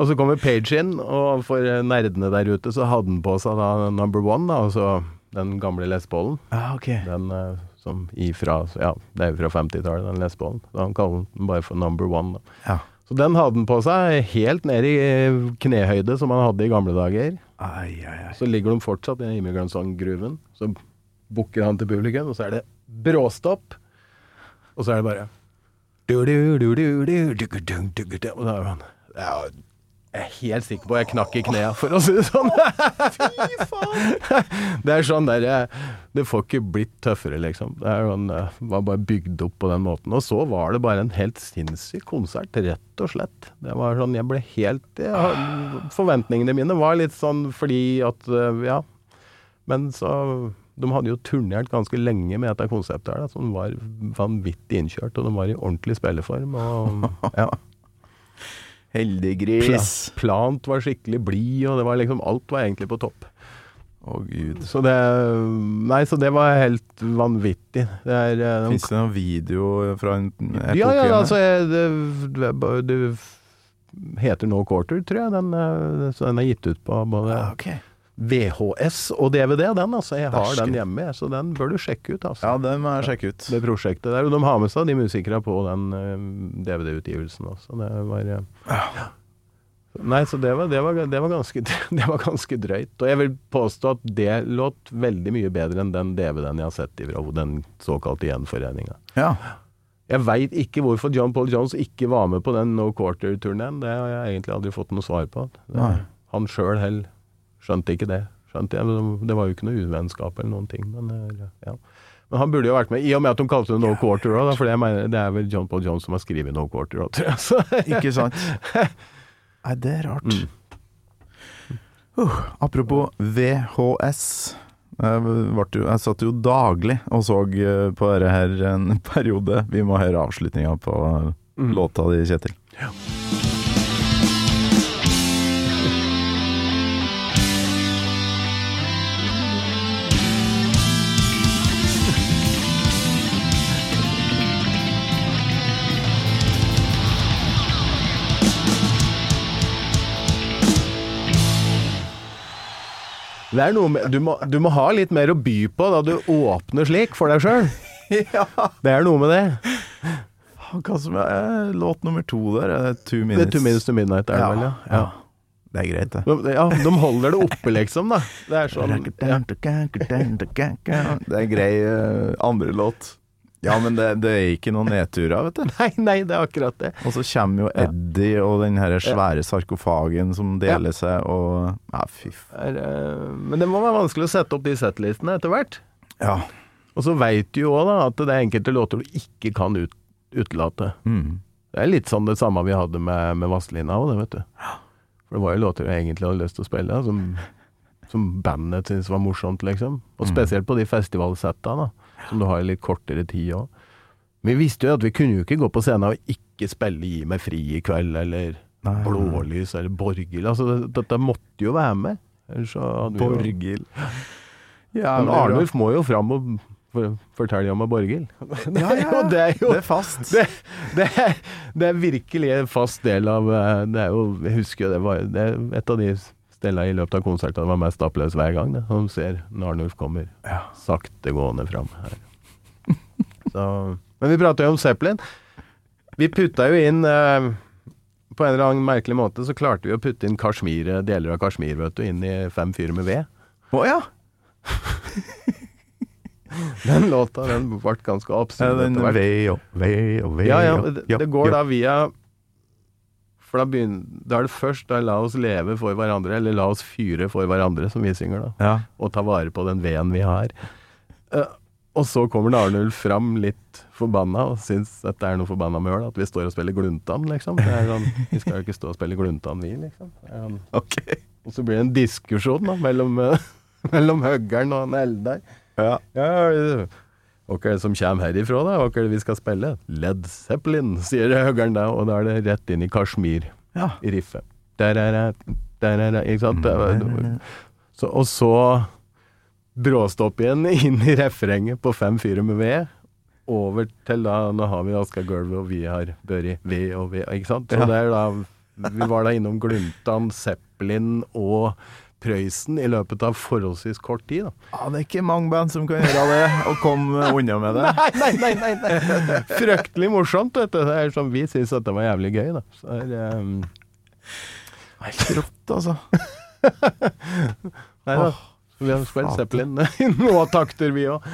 Og så kommer Page inn, og for nerdene der ute så hadde han på seg da number one, da, altså den gamle lesbollen. Ah, okay. Den eh, som ifra Ja, det er jo fra 50-tallet, den lesbollen. Han kaller den bare for number one. Da. Ja. Så den hadde han på seg helt ned i eh, knehøyde, som han hadde i gamle dager. Ai, ai, ai. Så ligger de fortsatt i Immigrant Song-gruven. Så bukker han til publikum, og så er det bråstopp. Og så er det bare jeg er helt sikker på at jeg knakk i knea, for å si det sånn. Fy faen! Det er sånn der Det får ikke blitt tøffere, liksom. Det sånn, eh, var bare bygd opp på den måten. Og så var det bare en helt sinnssyk konsert, rett og slett. Det var sånn Jeg ble helt Forventningene mine var litt sånn fordi at eh, Ja. Men så de hadde jo turnert ganske lenge med dette konseptet her, da, som var vanvittig innkjørt, og de var i ordentlig spilleform. Og, ja. Heldiggris. Pla plant var skikkelig blid, og det var liksom Alt var egentlig på topp. Å, gud. Så det Nei, så det var helt vanvittig. Det er eh, de- Fins det noen video fra en epoke? Ja, ja, altså jeg- det, det, det heter No Quarter, tror jeg. Den, eh, så den er gitt ut på både Ja, ok. VHS og DVD, den. altså Jeg har Dæsken. den hjemme, så den bør du sjekke ut. altså Ja, den må jeg sjekke ut. Det prosjektet der. De har med seg de musikere på den eh, DVD-utgivelsen også. Det var ja. Nei, så det var, det, var, det, var ganske, det var ganske drøyt. Og jeg vil påstå at det låt veldig mye bedre enn den DVD-en jeg har sett ifra den såkalte gjenforeninga. Ja. Jeg veit ikke hvorfor John Paul Jones ikke var med på den No Quarter-turneen. Det har jeg egentlig aldri fått noe svar på. Han sjøl heller skjønte ikke det. Skjønte jeg, Det var jo ikke noe uvennskap eller noen ting. Men, eh, ja. men han burde jo vært med, i og med at de kalte det No Quarter òg, for mener, det er vel John Paul Jones som har skrevet No Quarter òg, tror jeg. Så, Ikke sant? Nei, det er rart. Mm. Uh, apropos VHS. Jeg, jo, jeg satt jo daglig og så eh, på dette her en periode. Vi må høre avslutninga på Mm. låta di, Kjetil. Det med, du, må, du må ha litt mer å by på da du åpner slik for deg sjøl. Det er noe med det. Hva som er eh, låt nummer to der? Two det Det er Two Minutes to Midnight, er det vel? Ja. ja. Det er greit, det. De- Ja, de holder det oppe, liksom, da. Det er sånn ja. Det er grei uh, andre låt. Ja, men det, det er ikke noen nedturer, vet du. Nei, nei, det er akkurat det. Og så kommer jo Eddie og den her svære sarkofagen som deler seg, og Ja, fy f... Det er, eh, men det må være vanskelig å sette opp de settlistene etter hvert. Ja. Og så veit du jo òg at det er enkelte låter du ikke kan ut, utelate. Mm. Det er litt sånn det samme vi hadde med, med Vazelina òg, det, vet du. For det var jo låter jeg egentlig hadde lyst til å spille, som, som bandet syntes var morsomt, liksom. Og spesielt på de festivalsetta, da, som du har i litt kortere tid òg. Vi visste jo at vi kunne jo ikke gå på scenen og ikke spille Gi meg fri i kveld, eller Nei. Blålys, eller Borghild. Altså, dette måtte jo være med. Ellers så hadde Borghild. Ja, Men Arnulf må jo fram og fortelle om Borghild. Ja, ja, det er jo Det er fast. det, det, er, det er virkelig en fast del av eh, Det er jo Jeg husker det var det er et av de stedene i løpet av konsertene var mest applaus hver gang. Det, som ser når Arnulf kommer sakte gående fram her. Så, men vi prata jo om Zeppelin. Vi putta jo inn eh, På en eller annen merkelig måte så klarte vi å putte inn Kashmir, deler av Kashmir vet du, inn i Fem fyrer med ved. Å ja! Den låta den ble ganske Ja, absurd den etter hvert. vei og vei og vei Ja, ja, det, det går da via For da, begynner, da er det først da 'La oss leve for hverandre', eller 'La oss fyre for hverandre', som vi synger da. Ja. Og ta vare på den veden vi har. Uh, og så kommer Arnulf fram litt forbanna og syns at det er noe forbanna møl at vi står og spiller Gluntan, liksom. Det sånn, vi skal jo ikke stå og spille Gluntan, vi, liksom. Um, er sånn. Ok. Og så blir det en diskusjon da, mellom, uh, mellom Høggern og han Eldar. Ja. Ja, hva er det som kommer herifra, da? Hva er det vi skal spille? Led Zeppelin, sier høgeren da, og da er det rett inn i Kashmir, Ja. i riffet. Der er det, der er det, ikke sant? Var- Så, og så bråstopp igjen inn i refrenget på fem fyrer med ved. Over til da, nå har vi Aska Gulvet, og vi har Børi ved og ved, ikke sant? Så Ja. det er da, vi var da innom Gluntan, Zeppelin og Prøysen i løpet av forholdsvis kort tid, da. ja, det er ikke mange band som kan gjøre det, og komme unna med det. Nei, nei, nei, nei. Fryktelig morsomt, vet du. Det er som vi syns at det var jævlig gøy, da. Så er, um, Helt rått, altså. nei da. Oh, vi har spilt. Zeppelin i noen takter, vi òg.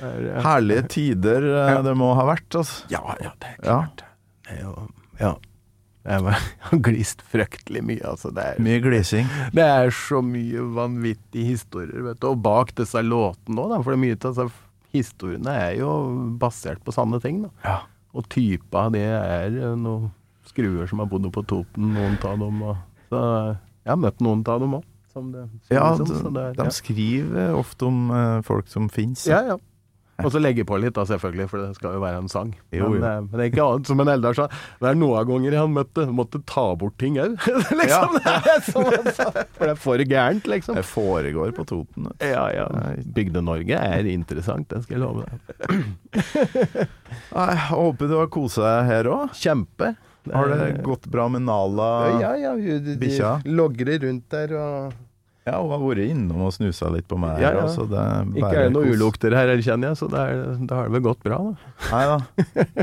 Herlige tider eh, det må ha vært, altså. Ja, ja, det er klart. Ja. Det er jo, ja. Jeg har glist fryktelig mye, altså. Det er, Mye glising. det er så mye vanvittige historier, vet du. Og bak disse låtene òg, det For mye av disse historiene er jo basert på sanne ting, da. Ja. Og typa det er eh, noen skruer som har bodd på Toten, noen av dem. Og, så jeg har møtt noen av dem òg. Ja, de, det de ja. skriver ofte om eh, folk som fins. Ja, ja. Og så legge på litt, da, selvfølgelig, for det skal jo være en sang. Jo, men, jo. eh, men det er ikke annet som en Eldar sa. Det er noen ganger han møtte, måtte ta bort ting òg. liksom. Sånn sa. For det er for gærent, liksom. Det foregår på Toten. Ja, ja. Bygde-Norge er interessant, det skal jeg love deg. Jeg håper du har kosa deg her òg. Kjempe. Har det gått bra med Nala? Ja, ja. De, Bikkja? logrer rundt der og Ja, hun har vært innom og snusa litt på meg. Ja, ja. også, det er Ikke er det noe kos. ulukter her, kjenner jeg, så da har det vel gått bra, da. Nei da.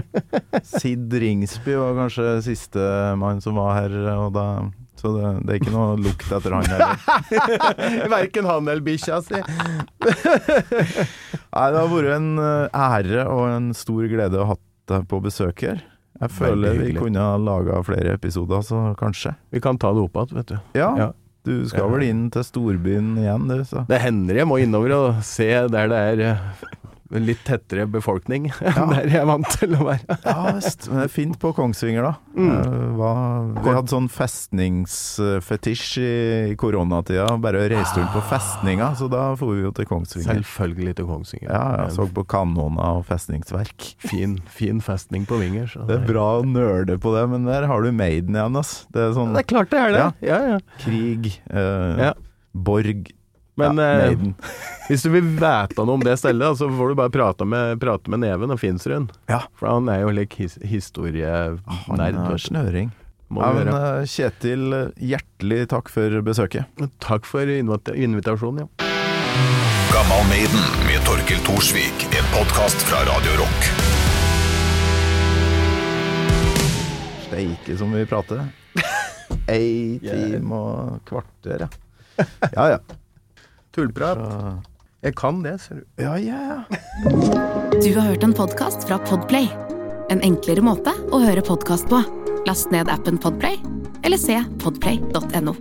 Sid Ringsby var kanskje siste mann som var her, og da, så det, det er ikke noe lukt etter han heller. Verken han eller bikkja si. Nei, det har vært en eh, ære og en stor glede å ha hatt deg på besøk her. Jeg føler vi kunne ha laga flere episoder, så kanskje. Vi kan ta det opp igjen, vet du. Ja, Ja. Du skal vel inn til storbyen igjen, du, så. Det hender jeg må innover og se der det er eh, litt tettere befolkning enn der jeg er vant til å være. Ja visst. Men det er fint på Kongsvinger, da. Mm. Eh, hva, vi hadde sånn festningsfetisj i, koronatida. Bare reiste rundt på festninga, så da dro vi jo til Kongsvinger. Selvfølgelig til Kongsvinger. Ja, jeg så på kanoner og festningsverk. Fin, fin festning på Vinger. Det er bra å nøle på det, men der har du Maiden igjen, ass. Det er sånn Det er klart det er det. Ja. Ja, ja. krig, eh, Ja. Borg Men ja, eh, hvis du vil vite noe om det stedet, så får du bare prate med, prate med Neven og Finsrud. Ja. For han er jo litt his, Han er snøring. Må Ja, men, eh, Kjetil, eh, hjertelig takk for besøket. Takk for invita invitasjonen, ja. Gammal Maiden med Torkel Thorsvik, en podkast fra Radio Rock. Steike som vi prater. Ei time og kvarter, ja. Ja ja. Tullprat. Så- Jeg kan det, ser du. Ja, ja, ja. Du har hørt en podkast fra Podplay. En enklere måte å høre podkast på. Last ned appen Podplay, eller se podplay.no.